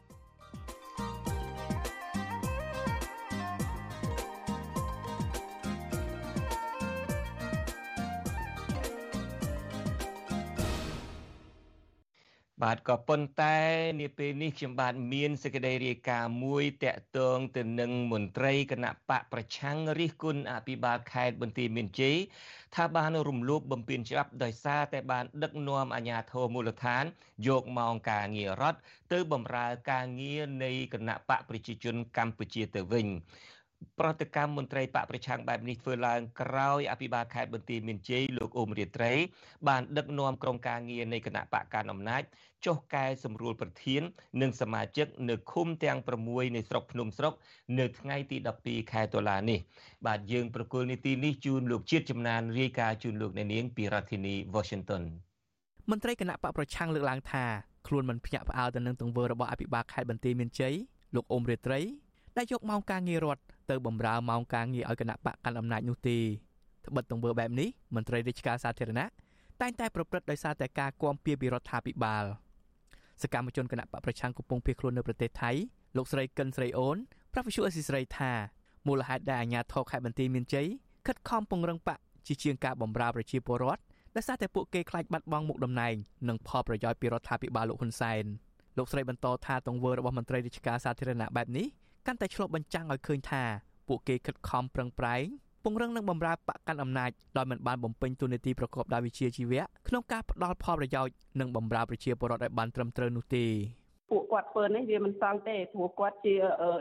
បាទក៏ប៉ុន្តែនាពេលនេះខ្ញុំបាទមានសេចក្តីរាយការណ៍មួយតាក់ទងទៅនឹងមន្ត្រីគណៈបកប្រឆាំងរិះគន់អភិបាលខេត្តបន្ទាយមានជ័យថាបានរំលោភបំពានច្បាប់ដោយសារតែបានដឹកនាំអាជ្ញាធរមូលដ្ឋាន យកម៉ោងការងាររដ្ឋទៅបម្រើការងារនៃគណៈបកប្រជាជនកម្ពុជាទៅវិញ ប្រតិកម្មមន្ត្រីបកប្រឆាំងបែបនេះធ្វើឡើងក្រោយអភិបាលខេត្តបន្ទាយមានជ័យលោកអ៊ុំរាត្រី បានដឹកនាំក្រុមការងារនៃគណៈបកកណ្ដាលអំណាចចុះកែសម្រួលប្រធាន និងសមាជិកនៅឃុំទាំង6នៃស្រុកភ្នំស្រុក នៅថ្ងៃទី12ខែតុលានេះ បាទយើងប្រកុលនីតិនេះជូនលោកជាតិចំណានរាយការណ៍ជូនលោកអ្នកនាងពីរដ្ឋធានី Washington មន្ត្រីគណៈបកប្រឆាំងលើកឡើងថាខ្លួនមិនភ្ញាក់ផ្អើលទៅនឹងទង្វើរបស់អភិបាលខេត្តបន្ទាយមានជ័យលោកអ៊ុំរាត្រីដែលយកម៉ោងការងាររដ្ឋ ទៅបម្រើម៉ោងការងារឲ្យគណៈបកកាន់អំណាចនោះទេត្បិតទង្វើបែបនេះមន្ត្រីរាជការសាធារណៈតែងតែប្រព្រឹត្តដោយសារតែការគាំពៀពីរដ្ឋាភិបាលសកម្មជនគណៈបកប្រឆាំងកំពុងភៀសខ្លួននៅប្រទេសថៃលោកស្រីកិនស្រីអូនប្រាប់វិសុអេស៊ីស្រីថាមូលហេតុដែលអាជ្ញាធរខេត្តបន្ទាយមានជ័យខិតខំពង្រឹងបកជាជាងការបម្រើប្រជាពលរដ្ឋដោយសារតែពួកគេខ្លាចបាត់បង់មុខតំណែងនិងផលប្រយោជន៍ពីរដ្ឋាភិបាលលោកហ៊ុនសែនលោកស្រីបន្តថាទង្វើរបស់មន្ត្រីរាជការសាធារណៈបែបនេះ កាន់តែឆ្លុះបញ្ចាំងឲ្យឃើញថាពួកគេខិតខំប្រឹងប្រែងពង្រឹងនិងបំរើបកកាន់អំណាចដោយមិនបានបំពេញតួនាទីប្រកបដោយវិជ្ជាជីវៈក្នុងការផ្ដល់ផលប្រយោជន៍និងបំរើប្រជាពលរដ្ឋឲ្យបានត្រឹមត្រូវនោះទេ ពួកគាត់ធ្វើនេះវាមិនសង់ទេព្រោះគាត់ជា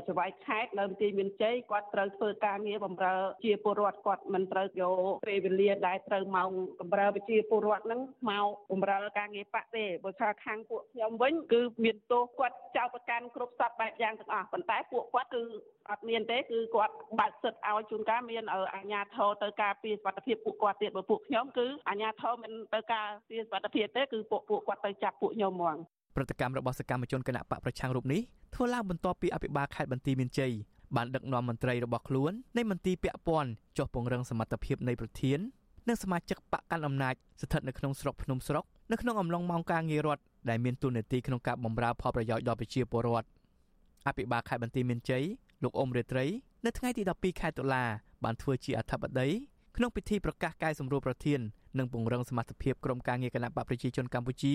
ចៅហ្វាយខេត្តនៅទីមានជ័យគាត់ត្រូវធ្វើការងារបម្រើជាពលរដ្ឋគាត់មិនត្រូវយកពេលវេលាដែលត្រូវមកបម្រើប្រជាពលរដ្ឋហ្នឹងមកបម្រើការងារបកទេបើថាខាងពួកខ្ញុំវិញគឺមានទោសគាត់ចោទប្រកាន់គ្រប់សពបែបយ៉ាងទាំងអស់ប៉ុន្តែពួកគាត់គឺអត់មានទេគឺគាត់បើកសិទ្ធឲ្យជួនកាលមានអាជ្ញាធរទៅការពារសុខភាពពួកគាត់ទៀតបើពួកខ្ញុំគឺអាជ្ញាធរមិនទៅការពារសុខភាពទេគឺពួកពួកគាត់ទៅចាប់ពួកខ្ញុំហ្មង ព្រឹត្តិកម្មរបស់សកម្មជនគណៈបកប្រឆាំងរូបនេះធ្វើឡើងបន្ទាប់ពីអភិបាលខេត្តបន្ទាយមានជ័យបានដឹកនាំមន្ត្រីរបស់ខ្លួននៃមន្ទីរពាក់ព័ន្ធចុះពង្រឹងសមត្ថភាពនៃប្រធាននិងសមាជិកបកកាន់អំណាចស្ថិតនៅក្នុងស្រុកភ្នំស្រុកនៅក្នុងអំឡុងម៉ោងការងាររដ្ឋដែលមានទូនាទីក្នុងការបម្រើផលប្រយោជន៍ដល់ប្រជាពលរដ្ឋអភិបាលខេត្តបន្ទាយមានជ័យលោកអ៊ុំរាត្រីនៅថ្ងៃទី12ខែតុលាបានធ្វើជាអធិបតីក្នុងពិធីប្រកាសកែសម្រួលប្រធាននិងពង្រឹងសមត្ថភាពក្រុមការងារគណៈបកប្រជាជនកម្ពុជា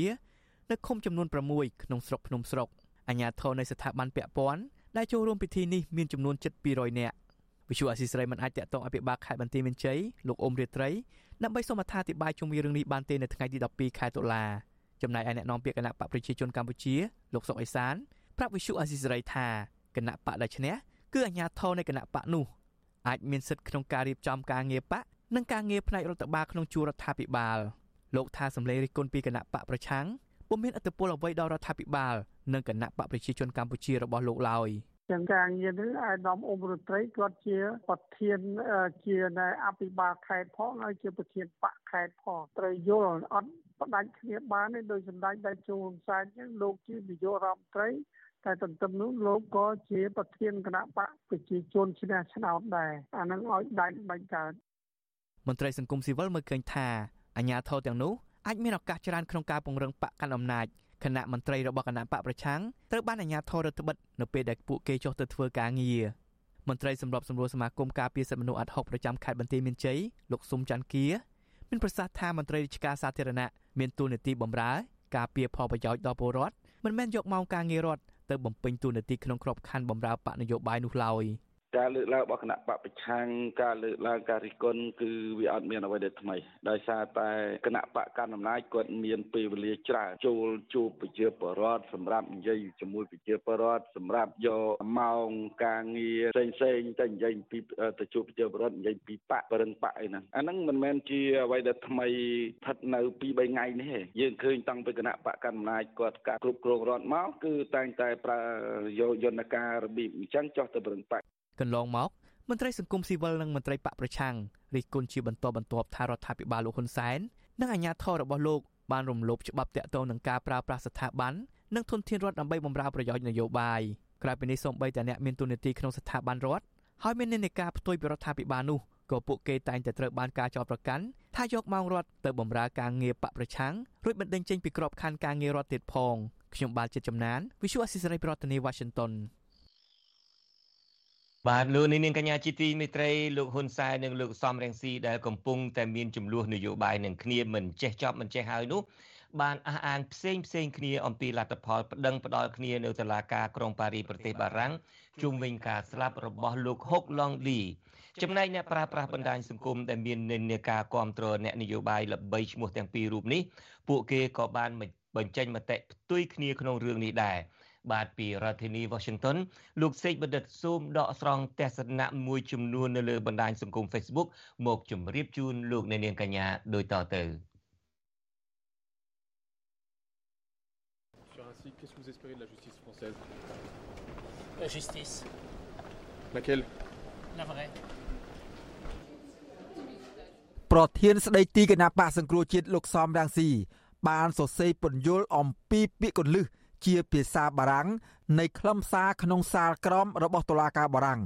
នៅឃុំចំនួន6ក្នុងស្រុកភ្នំស្រុកអាជ្ញាធរនៃស្ថាប័នពាក់ព័ន្ធដែលចូលរួមពិធីនេះមានចំនួនជិត200នាក់វិសុអាស៊ីស្រីមិនអាចតាក់ទងអភិបាលខេត្តបន្ទាយមានជ័យលោកអ៊ុំរាត្រីដើម្បីសូមអត្ថាធិប្បាយជុំវិញរឿងនេះបានទេនៅថ្ងៃទី12ខែតុលាចំណែកឯអ្នកនាំពាក្យគណៈបកប្រជាជនកម្ពុជាលោកសុកអេសានប្រាប់វិសុអាស៊ីស្រីថាគណៈបកដែលឈ្នះគឺអាជ្ញាធរនៃគណៈបកនោះអាចមានសិទ្ធិក្នុងការរៀបចំការងារបកនិងការងារផ្នែករដ្ឋបាលក្នុងជួររដ្ឋាភិបាលលោកថាសម្លេងរិះគន់ពីគណៈបកប្រឆាំង ពុំមានអត្តពលអ្វីដល់រដ្ឋាភិបាលនិងគណៈបកប្រជាជនកម្ពុជារបស់លោកឡើយទាំងការងារនេះអាយដាមអ៊ុំរដ្ឋត្រីគាត់ជាប្រធានជានៃអភិបាលខេត្តផងហើយជាប្រធានបកខេត្តផងត្រូវយល់អត់ផ្ដាច់គ្នាបានទេដោយសម្ដេចដែលជួនសែនអញ្ចឹងលោកជានាយករដ្ឋមន្ត្រីតែទន្ទឹមនោះលោកក៏ជាប្រធានគណៈបកប្រជាជនឈ្នះឆ្នោតដែរអានឹងឲ្យដាច់បាញ់កើតមន្ត្រីសង្គមស៊ីវិលមើលឃើញថាអាញាធរទាំងនោះ អាចមានឱកាសច្រើនក្នុងការពង្រឹងបកកាន់អំណាចគណៈមន្ត្រីរបស់គណៈបកប្រឆាំងត្រូវបានអាជ្ញាធររដ្ឋបិទនៅពេលដែលពួកគេចុះទៅធ្វើការងារមន្ត្រីសម្របសម្រួលសមាគមការពារសិទ្ធិមនុស្សអាត់ហុកប្រចាំខេត្តបន្ទាយមានជ័យលោកស៊ុំច័ន្ទគាមានប្រសាសន៍ថាមន្ត្រីរាជការសាធារណៈមានទួនាទីបម្រើការពារផលប្រយោជន៍ដល់ពលរដ្ឋមិនមែនយកម៉ោងការងាររដ្ឋទៅបំពេញតួនាទីក្នុងក្របខ័ណ្ឌបម្រើបកនយោបាយនោះឡើយ។ ការលើកឡើងរបស់គណៈបពប្រឆាំងការលើកឡើងការរិះគន់គឺវាអត់មានអ្វីដែលថ្មីដោយសារតែគណៈបកកណ្ដាលអំណាចគាត់មានពេលវេលាច្រើនចូលជួបប្រជាពលរដ្ឋសម្រាប់និយាយជាមួយប្រជាពលរដ្ឋសម្រាប់យកម៉ោងការងារផ្សេងផ្សេងទៅនិយាយពីទៅជួបប្រជាពលរដ្ឋនិយាយពីបកបរិងបកអីហ្នឹងអាហ្នឹងមិនមែនជាអ្វីដែលថ្មីស្ថិតនៅពី3ថ្ងៃនេះទេយើងឃើញតាំងពីគណៈបកកណ្ដាលអំណាចគាត់ការគ្រប់គ្រងរដ្ឋមកគឺតែងតែប្រើយកយន្តការរបៀបអញ្ចឹងចោះទៅបរិងបក កន្លងមកមន្ត្រីសង្គមស៊ីវិលនិងមន្ត្រីបកប្រឆាំងរិះគន់ជាបន្តបន្ទាប់ថារដ្ឋាភិបាលលោកហ៊ុនសែននិងអាជ្ញាធររបស់លោកបានរំលោភច្បាប់តាក់ទងនឹងការប្រើប្រាស់ស្ថាប័ននិងធនធានរដ្ឋដើម្បីបម្រើប្រយោជន៍នយោបាយក្រៅពីនេះសូម្បីតែអ្នកមានទូនាទីក្នុងស្ថាប័នរដ្ឋហើយមាននានាការផ្ទុយពីរដ្ឋាភិបាលនោះក៏ពួកគេតែងតែត្រូវបានការចោទប្រកាន់ថាយកម៉ោងរដ្ឋទៅបម្រើការងារបកប្រឆាំងរួចបណ្ដឹងចេញពីក្របខ័ណ្ឌការងាររដ្ឋទៀតផងខ្ញុំបាទជាចំណាន Visual Assisray ប្រធានាទី Washington បាទលោកនាងកញ្ញាជាទីមេត្រីលោកហ៊ុនសែននិងលោកសំរងស៊ីដែលកំពុងតែមានចំនួននយោបាយនឹងគ្នាមិនចេះចប់មិនចេះហើយនោះបានអះអាងផ្សេងផ្សេងគ្នាអំពីលទ្ធផលប្តឹងផ្ដាល់គ្នានៅតុលាការក្រុងប៉ារីប្រទេសបារាំងជុំវិញការស្លាប់របស់លោកហុកឡុងលីចំណែកអ្នកប្រើប្រាស់បណ្ដាញសង្គមដែលមាននិន្នាការគ្រប់គ្រងអ្នកនយោបាយល្បីឈ្មោះទាំងពីររូបនេះពួកគេក៏បានបញ្ចេញមតិផ្ទុយគ្នាក្នុងរឿងនេះដែរ បាទពីរដ្ឋធានី Washington លោកសេកបណ្ឌិតស៊ូមដកស្រង់ទស្សនៈមួយចំនួននៅលើបណ្ដាញសង្គម Facebook មកជម្រាបជូនលោកអ្នកនាងកញ្ញាដូចតទៅ Qu'est-ce que vous espérez de la justice française La justice. Laquelle La vraie. ប្រធានស្ដីទីគណៈបកសង្គ្រោះជាតិលោកសំរាំងស៊ីបានសរសេរពន្យល់អំពីពាក្យកលឹះ ជាភាសាបារាំងនៃខ្លឹមសារក្នុងសាលក្រមរបស់តុលាការបារាំង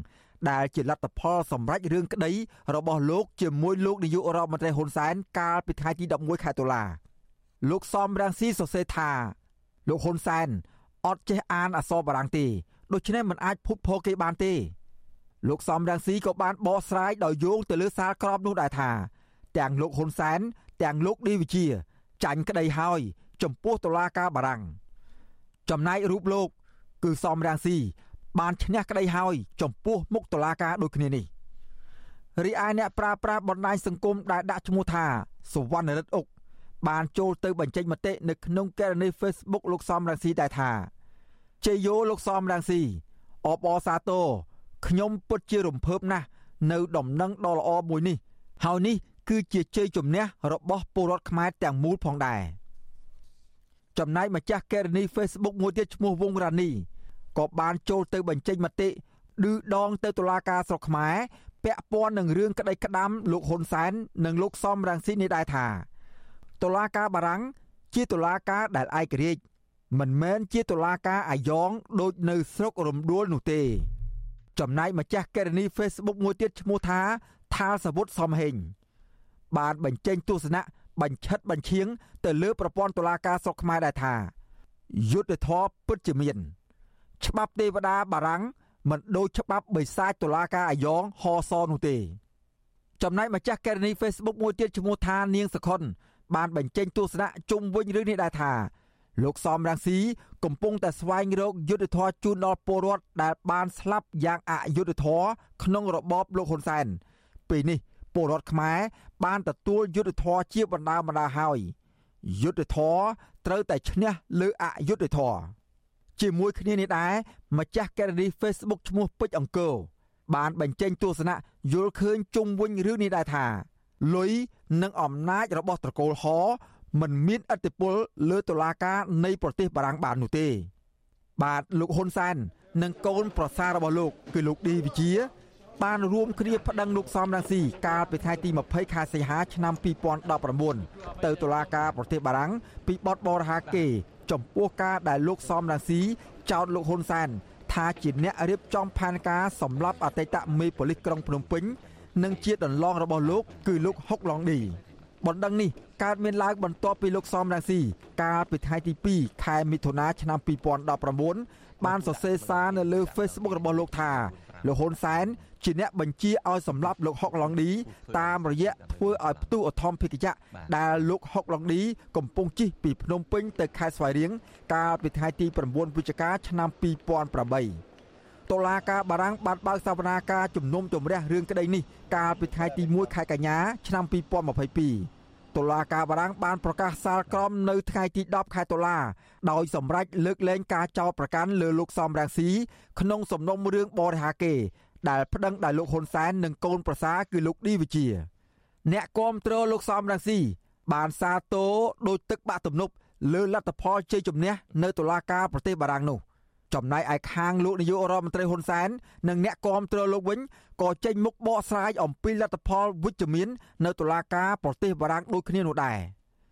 ដែលជាលទ្ធផលសម្រេចរឿងក្តីរបស់លោកជាមួយលោកនាយករដ្ឋមន្ត្រីហ៊ុនសែនកាលពីថ្ងៃទី11ខែតុលាលោកសំរាំងស៊ីសរសេរថាលោកហ៊ុនសែនអត់ចេះអានអក្សរបារាំងទេដូច្នេះមិនអាចភុតភរគេបានទេលោកសំរាំងស៊ីក៏បានបកស្រាយដោយយោងទៅលើសាលក្រមនោះដែរថាទាំងលោកហ៊ុនសែនទាំងលោកឌីវិជាចាញ់ក្តីហើយ ចំពោះតុលាការបារាំង ចំណែករូបលោក គឺសំរាំងស៊ីបានឈ្នះក្តីហើយ ចំពោះមុខតុលាការដូចគ្នានេះរីឯអ្នកប្រើប្រាស់បណ្ដាញសង្គមដែលដាក់ឈ្មោះថាសវណ្ណរិទ្ធអុកបានចូលទៅបញ្ចេញមតិនៅក្នុងកេរនី Facebook លោកសំរាំងស៊ីដែរថាជ័យយោលោកសំរាំងស៊ីអបអសាទរខ្ញុំពិតជារំភើបណាស់នៅដំណឹងដ៏ល្អមួយនេះ ហើយនេះគឺជាជ័យជំនះរបស់ពលរដ្ឋខ្មែរទាំងមូលផងដែរ ចំណែកម្ចាស់កេរនី Facebook មួយទៀតឈ្មោះវងរ៉ានីក៏បានចូលទៅបញ្ចេញមតិឌឺដងទៅតុលាការស្រុកខ្មែរពាក់ព័ន្ធនឹងរឿងក្តីក្តាំលោកហ៊ុនសែននិងលោកសំរងស៊ីនេះដែរថាតុលាការបារាំងជាតុលាការដែលឯករាជ្យមិនមែនជាតុលាការអាយ៉ងដូចនៅស្រុករំដួលនោះទេ ចំណែកម្ចាស់កេរនី Facebook មួយទៀតឈ្មោះថាថាលសវុតសំហេងបានបញ្ចេញទស្សនៈ បញ្ឆិតបញ្ឈៀងទៅលើប្រព័ន្ធតុលាការស្រុកខ្មែរដែរថាយុទ្ធធរពិតជាមាន ច្បាប់ទេវតាបារាំងមិនដូចច្បាប់បិសាចតុលាការអាយ៉ងហសនោះទេ ចំណែកម្ចាស់កេរនី Facebook មួយទៀតឈ្មោះថានាងសខុនបានបញ្ចេញទស្សនៈជុំវិញរឿងនេះដែរថាលោកសំរងស៊ីកំពុងតែស្វែងរកយុទ្ធធរជូនដល់ពលរដ្ឋដែលបានស្លាប់យ៉ាងអយុត្តិធម៌ក្នុងរបបលោកហ៊ុនសែនពេលនេះ ពលរដ្ឋខ្មែរបានទទួលយុទ្ធធរជាបណ្ដាបណ្ដាហើយយុទ្ធធរត្រូវតែឈ្នះលើអយុត្តិធម៌ជាមួយគ្នានេះដែរម្ចាស់កេរនី Facebook ឈ្មោះពេជ្រអង្គរបានបញ្ចេញទស្សនៈយល់ឃើញជុំវិញរឿងនេះដែរថាលុយនិងអំណាចរបស់ត្រកូលហមិនមានឥទ្ធិពលលើតុលាការនៃប្រទេសបារាំងបាននោះទេ បាទលោកហ៊ុនសែននិងកូនប្រសាររបស់លោកគឺលោកឌីវិជា បានរួមគ្នាប្តឹងលោកសំរងស៊ីកាលពីថ្ងៃទី20ខែសីហាឆ្នាំ2019ទៅតុលាការប្រទេសបារាំងពីបទបរិហាកេរចំពោះការដែលលោកសំរងស៊ីចោទលោកហ៊ុនសែនថាជាអ្នករៀបចំផែនការសម្លាប់អតីតមេប៉ូលីសក្រុងភ្នំពេញនិងជាដន្លងរបស់លោកគឺលោកហុកឡុងឌីបណ្ដឹងនេះកើតមានឡើងបន្ទាប់ពីលោកសំរងស៊ីកាលពីថ្ងៃទី2ខែមិថុនាឆ្នាំ2019បានសរសេរសារនៅលើ Facebook របស់លោកថា លោកហ៊ុនសែនជាអ្នកបញ្ជាឲ្យសម្លាប់លោកហុកឡុងឌីតាមរយៈធ្វើឲ្យផ្ទុះអធមភិកយៈដែលលោកហុកឡុងឌីកំពុងជិះពីភ្នំពេញទៅខេត្តស្វាយរៀងកាលពីថ្ងៃទី9វិច្ឆិកាឆ្នាំ2008តុលាការបារាំងបានបើកសវនាការជំនុំជម្រះរឿងក្តីនេះកាលពីថ្ងៃទី1ខែកញ្ញាឆ្នាំ2022 តុលាការបារាំងបានប្រកាសសាលក្រមនៅថ្ងៃទី10ខែតុលាដោយសម្រេចលើកលែងការចោទប្រកាន់លើលោកសំរងស៊ីក្នុងសំណុំរឿងបរិហាកេដែលប្តឹងដោយលោកហ៊ុនសែននិងកូនប្រសារគឺលោកឌីវិជាអ្នកគាំទ្រលោកសំរងស៊ីបានសាទរដោយទឹកបាក់ទំនប់លើលទ្ធផលជ័យជំនះនៅតុលាការប្រទេសបារាំងនោះ ចំណែកឯខាងលោកនាយករដ្ឋមន្ត្រីហ៊ុនសែននិងអ្នកគាំទ្រលោកវិញក៏ចេញមុខបកស្រាយអំពីលទ្ធផលវិជ្ជមាន នៅតុលាការប្រទេសបារាំងដូចគ្នានោះដែរ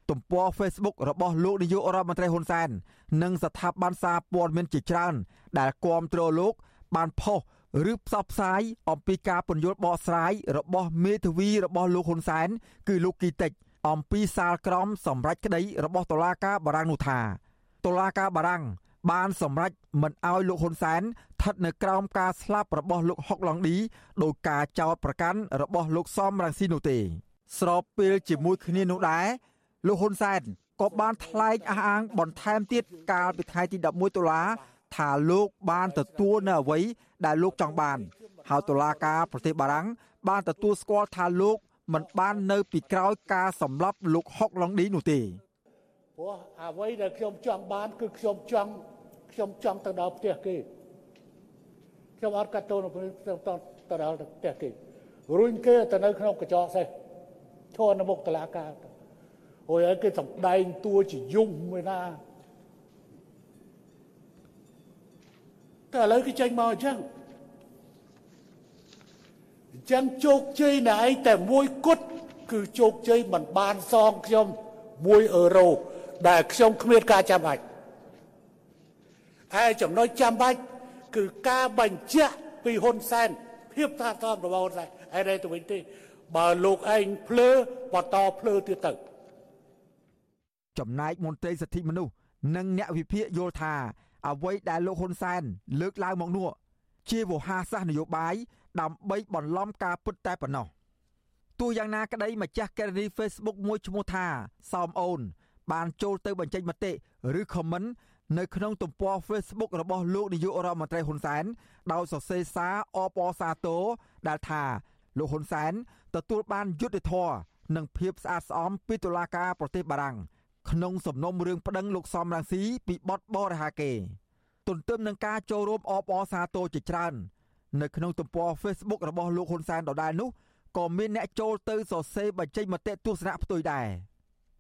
ទំព័រ Facebook របស់លោកនាយករដ្ឋមន្ត្រីហ៊ុនសែននិងស្ថាប័នសារព័ត៌មានជាច្រើន ដែលគាំទ្រលោក បានផុសឬផ្សព្វផ្សាយអំពីការពន្យល់បកស្រាយរបស់មេធាវីរបស់លោកហ៊ុនសែនគឺលោកគីតិចអំពីសាលក្រមសម្រាប់ក្តីរបស់តុលាការបារាំងនោះថាតុលាការបារាំង បានសម្រេចមិនអោយលោកហ៊ុនសែនស្ថិតនៅក្រោមការស្លាប់របស់លោកហុកឡុងឌីដោយការចោទប្រកាន់របស់លោកសំរងស៊ីនោះទេ ស្របពេលជាមួយគ្នានោះដែរលោកហ៊ុនសែនក៏បានថ្លែងអះអាងបន្ថែមទៀតកាលពីថ្ងៃទី11តុលាថាលោកបានទទួលនៅអ្វីដែលលោកចង់បានហើយតុលាការប្រទេសបារាំងបានទទួលស្គាល់ថាលោកមិនបាននៅពីក្រោយការសម្លាប់លោកហុកឡុងឌីនោះទេ ព្រោះអ្វីដែលខ្ញុំចង់បានគឺខ្ញុំចង់ខ្ញុំចង់ទៅដល់ផ្ទះគេខ្ញុំអត់កាត់ទោសខ្ញុំទៅទៅដល់ផ្ទះគេរុញគេទៅនៅក្នុងកញ្ចក់សេះឈរនៅមុខតុលាការអូយឲ្យគេសម្ដែងតួជាយំមួយណាតែឥឡូវគេចេញមកអញ្ចឹងអញ្ចឹងជោគជ័យណែឯងតែមួយគត់គឺជោគជ័យមិនបានសងខ្ញុំ1អឺរ៉ូ ដែលខ្ញុំគ្មានការចាំបាច់ហើយចំណុចចាំបាច់គឺការបញ្ជាក់ពីហ៊ុនសែនភាពថាតបរបស់ហ៊ុនសែនហើយទៅវិញទេបើលោកឯងភ្លើបន្តភ្លើទៀតទៅចំណែកមន្ត្រីសិទ្ធិមនុស្សនិងអ្នកវិភាគយល់ថាអ្វីដែលលោកហ៊ុនសែនលើកឡើងមកនោះជាវោហារសាស្ត្រនយោបាយដើម្បីបន្លំការពិតតែប៉ុណ្ណោះទោះយ៉ាងណាក្តីម្ចាស់កេរនី Facebook មួយឈ្មោះថាសោមអូន បានចូលទៅបញ្ចេញមតិឬ comment នៅក្នុងទំព័រ Facebook របស់លោកនាយករដ្ឋមន្ត្រីហ៊ុនសែនដោយសរសេរសារអបអរសាទរដែលថាលោកហ៊ុនសែនទទួលបានយុត្តិធម៌និងភាពស្អាតស្អំពីតុលាការប្រទេសបារាំងក្នុងសំណុំរឿងប្តឹងលោកសំរងស៊ីពីបទបរិហាកេ ទន្ទឹមនឹងការចូលរួមអបអរសាទរជាច្រើន នៅក្នុងទំព័រ Facebook របស់លោកហ៊ុនសែនដដែលនោះក៏មានអ្នកចូលទៅសរសេរបញ្ចេញមតិទស្សនៈផ្ទុយដែរ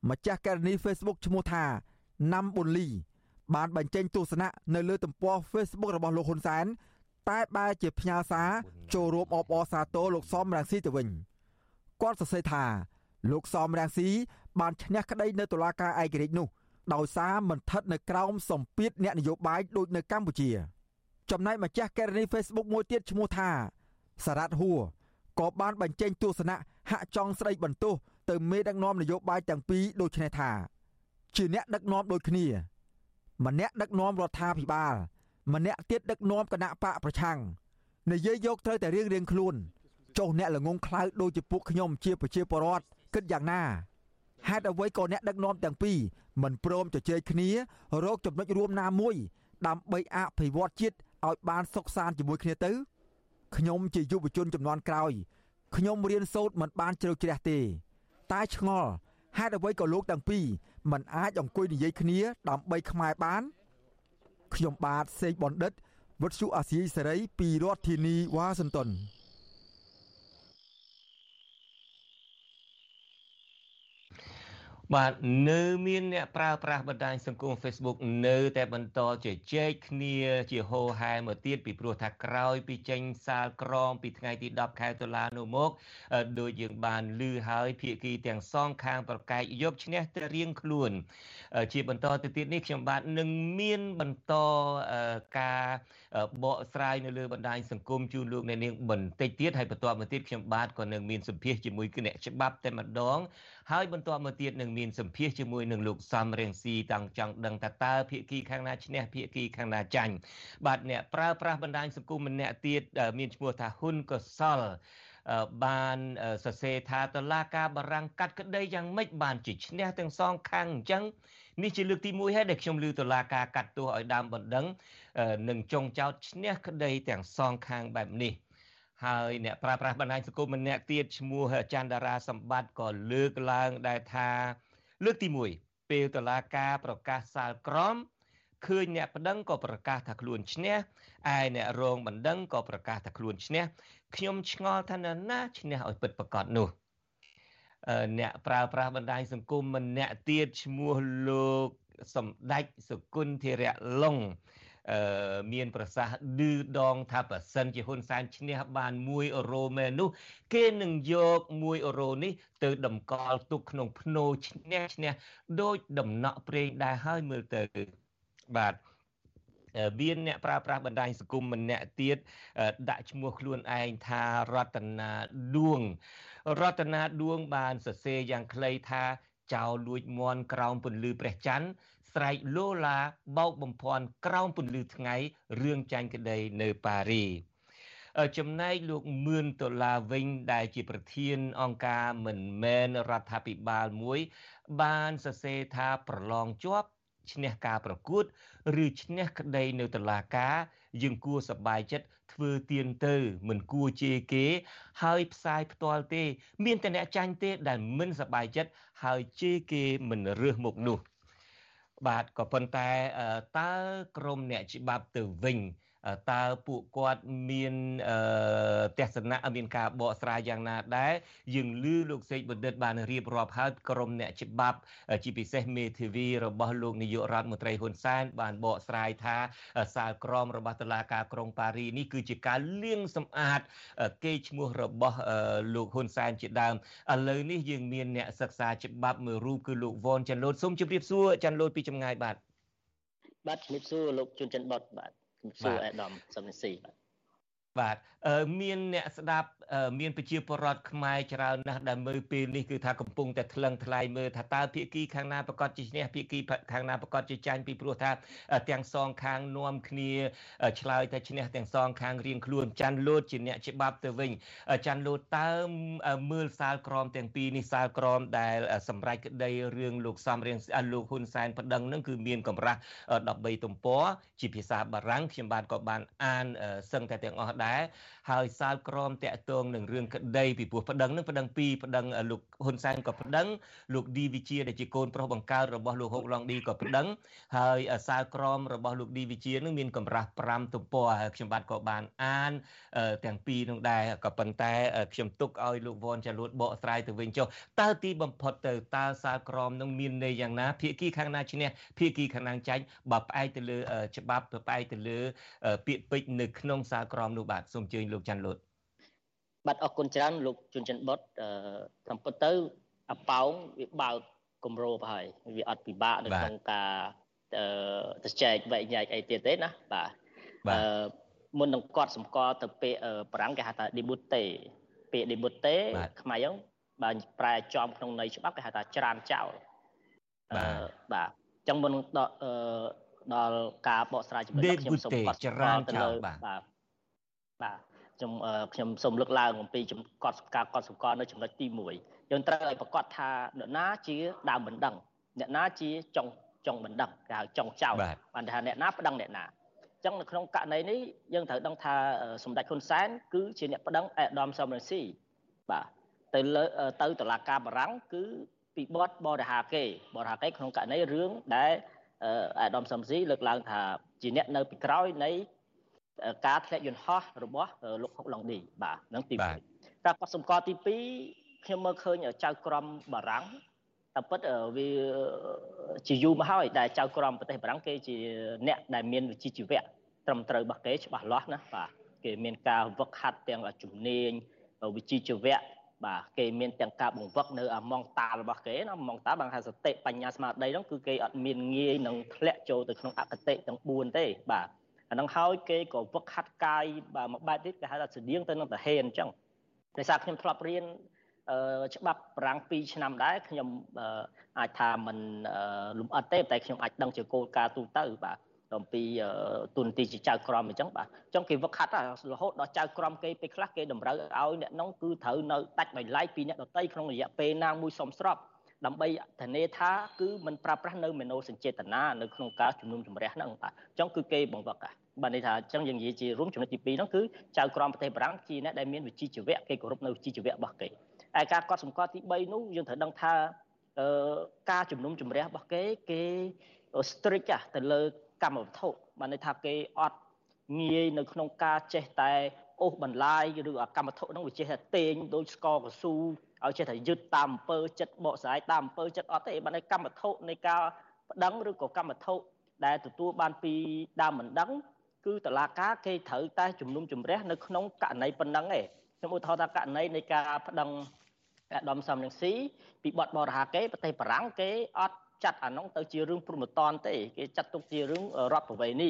ម្ចាស់ករណី Facebook ឈ្មោះថាណាំប៊ុនលី បានបញ្ចេញទស្សនៈនៅលើទំព័រ Facebook របស់លោកហ៊ុនសែនតែបែរជាផ្ញើសារចូលរួមអបអរសាទរលោកសំរងស៊ីទៅវិញគាត់សរសេរថាលោកសំរងស៊ីបានឈ្នះក្តីនៅតុលាការឯករាជ្យនោះដោយសារមិនស្ថិតនៅក្រោមសម្ពាធអ្នកនយោបាយដូចនៅកម្ពុជា ចំណែកម្ចាស់កេរនី Facebook មួយទៀតឈ្មោះថាសារ៉ាត់ហួរក៏បានបញ្ចេញទស្សនៈហាក់ចង់ស្ដីបន្ទោស ទៅមេដឹកនាំនយោបាយទាំងពីរដូចនេះថា ជាអ្នកដឹកនាំដូចគ្នា ម្នាក់ដឹកនាំរដ្ឋាភិបាល ម្នាក់ទៀតដឹកនាំគណៈបកប្រឆាំងនិយាយយកត្រូវតែរៀងរៀងខ្លួនចុះអ្នកល្ងងខ្លៅដូចជាពួកខ្ញុំជាប្រជាពលរដ្ឋគិតយ៉ាងណាហេតុអ្វីក៏អ្នកដឹកនាំទាំងពីរមិនព្រមជជែកគ្នារកចំណុចរួមណាមួយដើម្បីអភិវឌ្ឍជាតិឲ្យបានសុខសាន្តជាមួយគ្នាទៅខ្ញុំជាយុវជនចំនួនក្រោយខ្ញុំរៀនសូត្រមិនបានជ្រៅជ្រះទេ តែឆ្ងល់ហេតុអ្វីក៏លោកទាំងពីរមិនអាចអង្គុយនិយាយគ្នាដើម្បីខ្មែរបានខ្ញុំបាទសេកបណ្ឌិតវុទ្ធុអាស៊ីសេរីពីរដ្ឋធានីវ៉ាស៊ីនតោន បាទនៅមានអ្នកប្រើប្រាស់បណ្ដាញសង្គម Facebook នៅតែបន្តជជែកគ្នាជាហោហែមកទៀតពីព្រោះថាក្រោយពីចេញសាលក្រមពីថ្ងៃទី10ខែតុលានោះមកដោយយើងបានឮហើយភាគីទាំងសងខាងប្រកែកយកឈ្នះទៅរៀងខ្លួន ជាបន្តទៅទៀតនេះខ្ញុំបាទនឹងមានបន្តការបកស្រាយនៅលើបណ្ដាញសង្គមជូនលោកអ្នកនាងបន្តិចទៀតហើយបន្តមកទៀតខ្ញុំបាទក៏នឹងមានសម្ភាសជាមួយគណៈច្បាប់តែម្ដងហើយបន្តមកទៀតនឹងមានសម្ភាសជាមួយនឹងលោកសំរៀងស៊ីតាំងចង់ដឹងថាតើភាគីខាងណាឈ្នះភាគីខាងណាចាញ់បាទអ្នកប្រើប្រាស់បណ្ដាញសង្គមម្នាក់ទៀតមានឈ្មោះថាហ៊ុនកសលបានសរសេរថាតឡាការបារាំងកាត់ក្តីយ៉ាងម៉េចបានជាឈ្នះទាំងសងខាងអញ្ចឹងនេះជាលើកទី1ហើយដែលខ្ញុំលើតឡាការកាត់ទោសឲ្យដើមបណ្ដឹងនឹងចងចោតឈ្នះក្តីទាំងសងខាងបែបនេះ ហើយអ្នកប្រើប្រាស់បណ្ដាញសង្គមម្នាក់ទៀតឈ្មោះច័ន្ទតារាសម្បត្តិក៏លើកឡើងដែរថាលើកទី1ពេលតឡាការប្រកាសសាលក្រមឃើញអ្នកប្តឹងក៏ប្រកាសថាខ្លួនឈ្នះឯអ្នករងបណ្ដឹងក៏ប្រកាសថាខ្លួនឈ្នះខ្ញុំឆ្ងល់ថាណាឈ្នះឲ្យពិតប្រកបនោះអ្នកប្រើប្រាស់បណ្ដាញសង្គមម្នាក់ទៀតឈ្មោះលោកសម្ដេចសុគន្ធធរៈឡុងអឺ មានប្រសាសន៍ឌឺដងថាប្រសិនជាហ៊ុនសែនឈ្នះបាន1អឺរ៉ូមែននោះគេនឹងយក1អឺរ៉ូនេះទៅតម្កល់ទុកក្នុងភ្នោឈ្នះឈ្នះដោយដំណក់ប្រេងដែរហើយមើលទៅបាទមានអ្នកប្រើប្រាស់បណ្ដាញសង្គមម្នាក់ទៀតដាក់ឈ្មោះខ្លួនឯងថារតនាឌួងរតនាឌួងបានសរសេរយ៉ាងខ្លីថា ចៅលួចមន់ក្រោមពន្លឺព្រះច័ន្ទស្រែកលូឡាបោកបំភាន់ក្រោមពន្លឺថ្ងៃរឿងចាញ់ក្តីនៅប៉ារីចំណែកលោកមឿនដុល្លារវិញដែលជាប្រធានអង្គការមិនមែនរដ្ឋាភិបាលមួយ បានសរសេរថាប្រឡងជាប់ឈ្នះការប្រកួត ឬឈ្នះក្តីនៅតុលាការយើងគួរសប្បាយចិត្ត ធ្វើទៀនទៅមិនគួរជេរគេ ហើយផ្សាយផ្ទាល់ទេ មានតែអ្នកចាញ់ទេ ដែលមិនសប្បាយចិត្តហើយជេរគេមិនរើសមុខនោះបាទក៏ប៉ុន្តែតើក្រមអ្នកច្បាប់ទៅវិញ តើពួកគាត់មានទស្សនៈមានការបកស្រាយយ៉ាងណាដែរយើងឮលោកសេកបណ្ឌិតបានរៀបរាប់ហើយក្រុមអ្នកច្បាប់ ជាពិសេសមេធាវីរបស់លោកនាយករដ្ឋមន្ត្រីហ៊ុនសែនបានបកស្រាយថាសាលក្រមរបស់តុលាការក្រុងប៉ារីនេះគឺជាការលាងសម្អាតគេឈ្មោះរបស់លោកហ៊ុនសែនជាដើមឥឡូវនេះយើងមានអ្នកសិក្សាច្បាប់មួយរូបគឺលោកវ៉នចាន់លូតសូមជម្រាបសួរចាន់លូតពីចម្ងាយបាទបាទជំរាបសួរលោកជួនច័ន្ទបតបាទ សួរអេដាមសំនិស៊ីបាទបាទមានអ្នកស្ដាប់ មានប្រជាពលរដ្ឋខ្មែរច្រើនណាស់ដែលមើលពេលនេះគឺថាកំពុងតែថ្លឹងថ្លែងមើលថាតើភាគីខាងណាប្រកាសជាឈ្នះភាគីខាងណាប្រកាសជាចាញ់ពីព្រោះថាទាំងសងខាងនាំគ្នាឆ្លើយថាឈ្នះទាំងសងខាងរៀងខ្លួនចាន់លូតជាអ្នកច្បាប់ទៅវិញចាន់លូតតើមើលសាលក្រមទាំងពីរនេះសាលក្រមដែលសម្រេចក្តីរឿងលោកសំរៀងលោកហ៊ុនសែនប្តឹងនឹងគឺមានកម្រាស់13ទំព័រជាភាសាបារាំងខ្ញុំបាទក៏បានអានសឹងតែទាំងអស់ដែរហើយសាលក្រមតាក់ទងនឹងរឿងក្តីពីព្រោះប្តឹងនឹងប្តឹងពីរប្តឹងលោកហ៊ុនសែនក៏ប្តឹងលោកឌីវិជាដែលជាកូនប្រុសបង្កើតរបស់លោកហុកឡុងឌីក៏ប្តឹងហើយសាលក្រមរបស់លោកឌីវិជានឹងមានកម្រាស់5ទំព័រហើយខ្ញុំបាទក៏បានអានទាំងពីរនោះដែរក៏ប៉ុន្តែខ្ញុំទុកឲ្យលោកវ៉ាន់ចាលួតបកស្រាយទៅវិញចុះតើទីបំផុតទៅតើសាលក្រមនឹងមានន័យយ៉ាងណាភាគីខាងណាឈ្នះភាគីខាងណាចាញ់បើផ្អែកទៅលើច្បាប់ផ្អែកទៅលើពាក្យពេចន៍នៅក្នុងសាលក្រមនោះបាទសូមអញ្ជើញលោកច័ន្ទលូត បាទអរគុណច្រើនលោកជុនចិនបុតអឺតាមពិតទៅអប៉ោងវាបើកគម្របហើយវាអត់ពិបាកនៅក្នុងការអឺទៅចែកវែកញែកអីទៀតទេណាបាទអឺមុននឹងគាត់សម្គាល់ទៅពាក្យប្រាំងគេហៅថា debute ពាក្យ debute ខ្មែរយើងបើប្រែចំក្នុងន័យច្បាប់គេហៅថាច្រានចោលអឺបាទអញ្ចឹងមុនដល់ដល់ការបកស្រាយចំណុចខ្ញុំសូមកត់ច្រានទៅលើបាទបាទ ខ្ញុំខ្ញុំសូមលើកឡើងអំពីកត់ការកត់សម្គាល់នៅចំណុចទី1យើងត្រូវឲ្យប្រកាសថាអ្នកណាជាដើមបណ្ដឹងអ្នកណាជាចុងចុងបណ្ដឹងគេហៅចុងចោលបានថាអ្នកណាប្តឹងអ្នកណាអញ្ចឹងនៅក្នុងករណីនេះយើងត្រូវដឹងថាសម្ដេចហ៊ុនសែនគឺជាអ្នកប្តឹងអេដាមសំរងស៊ីបាទទៅលើទៅតុលាការបារាំងគឺពីបទបរិហាគេបរិហាគេក្នុងករណីរឿងដែលអេដាមសំស៊ីលើកឡើងថាជាអ្នកនៅពីក្រោយនៃ ការធ្លាក់យន្តហោះរបស់លោកហុកឡុងឌីបាទនឹងទី1តែគាត់សម្គាល់ទី2ខ្ញុំមើលឃើញចៅក្រមបារាំងតែពិតវាជាយូរមកហើយដែលចៅក្រមប្រទេសបារាំងគេជាអ្នកដែលមានវិជ្ជាជីវៈត្រឹមត្រូវរបស់គេច្បាស់លាស់ណាបាទគេមានការវឹកហាត់ទាំងជំនាញវិជ្ជាជីវៈបាទគេមានទាំងការបង្វឹកនៅអាម៉ងតារបស់គេណាម៉ងតាបានថាសតិបញ្ញាស្មារតីហ្នឹងគឺគេអត់មានងាយនឹងធ្លាក់ចូលទៅក្នុងអកតេទាំង4ទេបាទ អាហ្នឹងហើយគេក៏វឹកហាត់កាយបាទមួយបែបទៀតគេហៅថាស្តៀងទៅនឹងតាហេអញ្ចឹងដោយសារខ្ញុំធ្លាប់រៀនច្បាប់ប្រាំង2ឆ្នាំដែរខ្ញុំអាចថាมันលំអិតទេតែខ្ញុំអាចដឹងជាគោលការណ៍ទូទៅបាទអំពីទុនទីជាចៅក្រមអញ្ចឹងបាទអញ្ចឹងគេវឹកហាត់រហូតដល់ចៅក្រមគេពេលខ្លះគេតម្រូវឲ្យអ្នកនោះគឺត្រូវនៅដាច់ដោយឡែកពីអ្នកដតីក្នុងរយៈពេលណាមួយសមស្រប ដើម្បីធានាថាគឺมันប្រើប្រាស់នៅមេណូសញ្ចេតនានៅក្នុងការជំនុំជម្រះហ្នឹងបាទអញ្ចឹងគឺគេបង្វឹកបាទនេះថាអញ្ចឹងយើងនិយាយជារួមចំណុចទី2ហ្នឹងគឺចៅក្រមប្រទេសបារាំងជាអ្នកដែលមានវិជ្ជាជីវៈគេគោរពនៅវិជ្ជាជីវៈរបស់គេឯការកត់សម្គាល់ទី3នោះយើងត្រូវដឹងថាអឺការជំនុំជម្រះរបស់គេគេ strict ទៅលើកម្មវត្ថុបានន័យថាគេអត់ងាយនៅក្នុងការចេះតែអូសបន្លាយឬកម្មវត្ថុហ្នឹងវាចេះតែតេងដូចស្ករកស៊ូ ឲ្យចេះតែយឹតតាមអំពើចិត្តបកស្រាយតាមអំពើចិត្តអត់ទេបានន័យកម្មវត្ថុនៃការប្តឹងឬក៏កម្មវត្ថុដែលទទួលបានពីដើមមិនដឹង គឺតឡាការគេត្រូវតែជំនុំជម្រះនៅក្នុងករណីប៉ុណ្ណឹងឯងខ្ញុំឧទាហរណ៍ថាករណីនៃការប្តឹងអាដាមសំរងស៊ីពីបទបរហាគេប្រទេសបារាំងគេអត់ចាត់អានោះទៅជារឿងព្រមតនទេគេចាត់ទុកជារឿងរដ្ឋប្រវេណី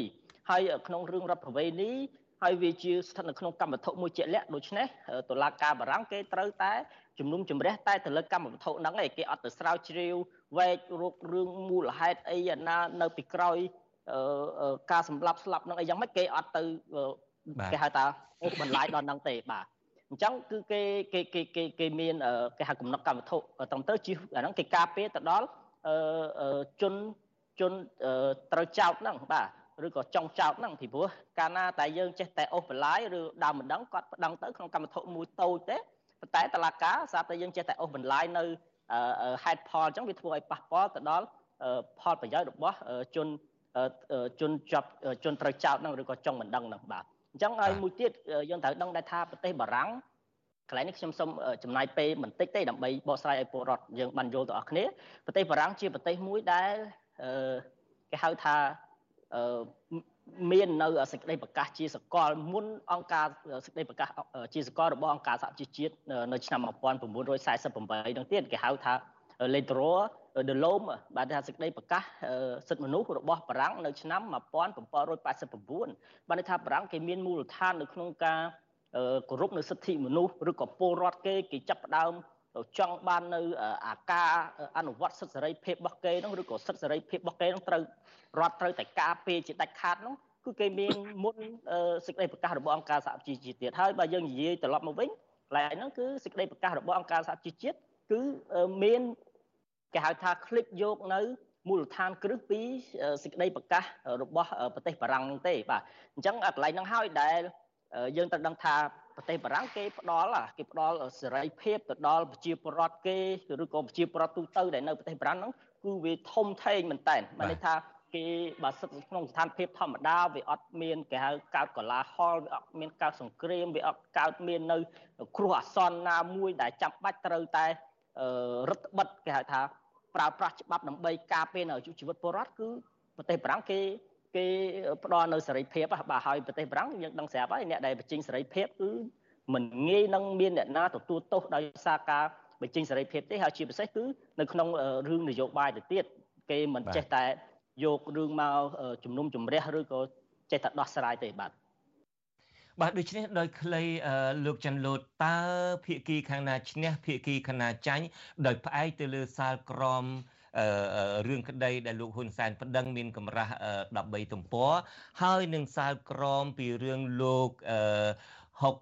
ហើយក្នុងរឿងរដ្ឋប្រវេណី ហើយវាជាស្ថិតនៅក្នុងកម្មវត្ថុមួយជាក់លាក់ដូច្នេះតុលាការបារាំងគេត្រូវតែជំនុំជម្រះតែទៅលើកម្មវត្ថុហ្នឹងឯងគេអត់ទៅស្រាវជ្រាវវែករករឿងមូលហេតុអីណានៅពីក្រោយការសម្លាប់ស្លាប់ហ្នឹងអីយ៉ាងម៉េចគេអត់ទៅគេហៅថាអូសបន្លាយដល់ហ្នឹងទេបាទអញ្ចឹងគឺគេគេគេគេគេមានគេហៅកំណត់កម្មវត្ថុត្រឹមត្រូវជិះអាហ្នឹងគេការពារទៅដល់ជនជនត្រូវចោតហ្នឹងបាទ ឬក៏ចង់ចោតហ្នឹងពីព្រោះកាលណាតែយើងចេះតែអូសបន្លាយឬដើមមិនដឹងគាត់ប្តឹងទៅក្នុងកម្មវត្ថុមួយតូចទេប៉ុន្តែតឡាការស្រាប់តែយើងចេះតែអូសបន្លាយនៅហេតុផលអញ្ចឹងវាធ្វើឲ្យប៉ះពាល់ទៅដល់ផលប្រយោជន៍របស់ជនជនជាប់ជនត្រូវចោតហ្នឹងឬក៏ចង់មិនដឹងហ្នឹងបាទអញ្ចឹងហើយមួយទៀតយើងត្រូវដឹងដែរថាប្រទេសបារាំងកន្លែងនេះខ្ញុំសូមចំណាយពេលបន្តិចទេដើម្បីបកស្រាយឲ្យពលរដ្ឋយើងបានយល់ទៅអស់គ្នាប្រទេសបារាំងជាប្រទេសមួយដែលគេហៅថា មាននៅសេចក្តីប្រកាសជាសកលមុនអង្គការសេចក្តីប្រកាសជាសកលរបស់អង្គការសហជីវជាតិនៅឆ្នាំ1948នឹងទៀតគេហៅថា Lettre de l'Homme បានថាសេចក្តីប្រកាសសិទ្ធិមនុស្សរបស់បារាំងនៅឆ្នាំ1789បានថាបារាំងគេមានមូលដ្ឋាននៅក្នុងការគោរពនៅសិទ្ធិមនុស្សឬក៏ពលរដ្ឋគេគេចាប់ផ្ដើម ចង់បាននៅអាការអនុវត្តសិទ្ធិសេរីភាពរបស់គេនោះឬក៏សិទ្ធិសេរីភាពរបស់គេនោះត្រូវរដ្ឋត្រូវតែការពារជាដាច់ខាតនោះគឺគេមានមុនសេចក្តីប្រកាសរបស់អង្គការសហជីវជាតិទៀតហើយបើយើងនិយាយត្រឡប់មកវិញកន្លែងហ្នឹងគឺសេចក្តីប្រកាសរបស់អង្គការសហជីវជាតិគឺមានគេហៅថាคลิปយកនៅមូលដ្ឋានគ្រឹះពីសេចក្តីប្រកាសរបស់ប្រទេសបារាំងហ្នឹងទេបាទអញ្ចឹងកន្លែងហ្នឹងហើយដែលយើងត្រូវដឹងថា ប្រទេសបារាំងគេផ្ដល់គេផ្ដល់សេរីភាពទៅដល់ប្រជាពលរដ្ឋគេឬក៏ប្រជាពលរដ្ឋទូទៅដែលនៅប្រទេសបារាំងហ្នឹងគឺវាធំធេងមែនតើបានន័យថាគេបើសិទ្ធក្នុងស្ថានភាពធម្មតាវាអត់មានគេហៅកើតកលាហលវាអត់មានកើតសង្គ្រាមវាអត់កើតមាននៅគ្រោះអាសន្នណាមួយដែលចាំបាច់ត្រូវតែរដ្ឋបិទគេហៅថាប្រើប្រាស់ច្បាប់ដើម្បីការពារនៅជីវិតពលរដ្ឋគឺប្រទេសបារាំងគេ គេផ្ដល់នៅសេរីភាពបាទហើយប្រទេសបារាំងយើងដឹងស្រាប់ហើយអ្នកដែលបញ្ចេញសេរីភាពគឺមិនងាយនឹងមានអ្នកណាទទួលទោសដោយសារការបញ្ចេញសេរីភាពទេហើយជាពិសេសគឺនៅក្នុងរឿងនយោបាយទៅទៀតគេមិនចេះតែយករឿងមកជំនុំជម្រះឬក៏ចេះតែដោះស្រាយទេបាទបាទដូច្នេះដោយគ្លីលោកច័ន្ទលូតតើភៀកគីខាងណាឈ្នះភៀកគីខាងណាចាញ់ដោយផ្អែកទៅលើសាលក្រម រឿងក្តីដែលលោកហ៊ុនសែនប្តឹងមានកម្រាស់13ទំព័រហើយនឹងសាលក្រមពីរឿងលោកហុក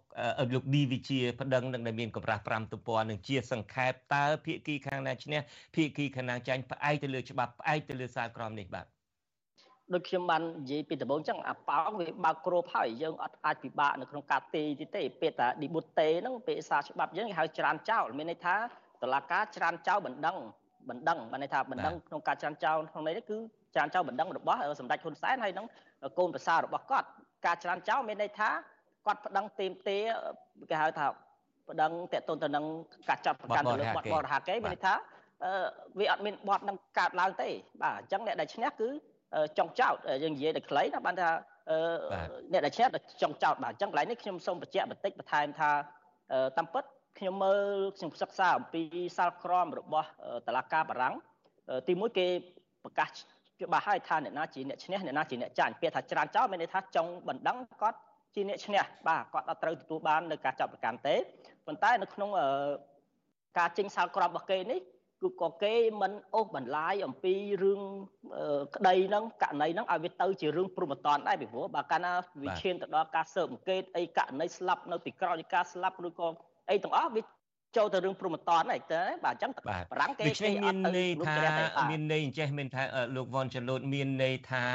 លោកឌីវិជាប្តឹងនឹងដែលមានកម្រាស់5ទំព័រនឹងជាសង្ខេបតើភៀកគីខាងណាឈ្នះភៀកគីខាងណាចាញ់ផ្អែកទៅលើច្បាប់ផ្អែកទៅលើសាលក្រមនេះបាទដូចខ្ញុំបាននិយាយពីដំបូងចឹងអាប៉ោងវាបើកគ្របហើយយើងអត់អាចពិបាកនៅក្នុងការទេទេទេពាក្យថាឌីប៊ូតេហ្នឹងពាក្យសារច្បាប់យើងគេហៅច្រានចោលមានន័យថាតឡាការច្រានចោលបណ្ដឹង បណ្ដឹងបានន័យថាបណ្ដឹងក្នុងការច្រានចោលក្នុងនេះគឺច្រានចោលបណ្ដឹងរបស់សម្ដេចហ៊ុនសែនហើយនឹងកូនប្រសាររបស់គាត់ការច្រានចោលមានន័យថាគាត់ប្តឹងទៀមទាគេហៅថាប្តឹងតេតូនទៅនឹងការចាប់ប្រកាន់ទៅលើបទបរហាកេមានន័យថាវាអត់មានបត់នឹងកើតឡើងទេបាទអញ្ចឹងអ្នកដែលឈ្នះគឺចុងចោតយើងនិយាយតែខ្លីណាបានថាអ្នកដែលឈ្នះចុងចោតបាទអញ្ចឹងកន្លែងនេះខ្ញុំសូមបញ្ជាក់បន្តិចបន្ថែមថាតាមពិត ខ្ញុំមើលខ្ញុំសិក្សាអំពីសាលក្រមរបស់តឡាការបារាំងទីមួយគេប្រកាសច្បាស់ហើយថាអ្នកណាជាអ្នកឈ្នះអ្នកណាជាអ្នកចាញ់ពាក្យថាច្រើនចោលមានន័យថាចុងបណ្ដឹងគាត់ជាអ្នកឈ្នះបាទគាត់អត់ត្រូវទទួលបាននៅការចាប់ប្រកាន់ទេប៉ុន្តែនៅក្នុងការចេញសាលក្រមរបស់គេនេះគឺក៏គេមិនអូសបន្លាយអំពីរឿងក្តីហ្នឹងករណីហ្នឹងឲ្យវាទៅជារឿងព្រមត្តនដែរពីព្រោះបើកាលណាវាឈានទៅដល់ការស៊ើបអង្កេតអីករណីស្លាប់នៅពីក្រោយការស្លាប់ឬក៏ អីទាំងអស់វាចូលទៅរឿងព្រមត្តនហ្នឹងទៅបាទអញ្ចឹងបារាំងគេគេមានន័យថាមានន័យអញ្ចេះមានថាលោកវ៉ាន់ចលូតមានន័យថា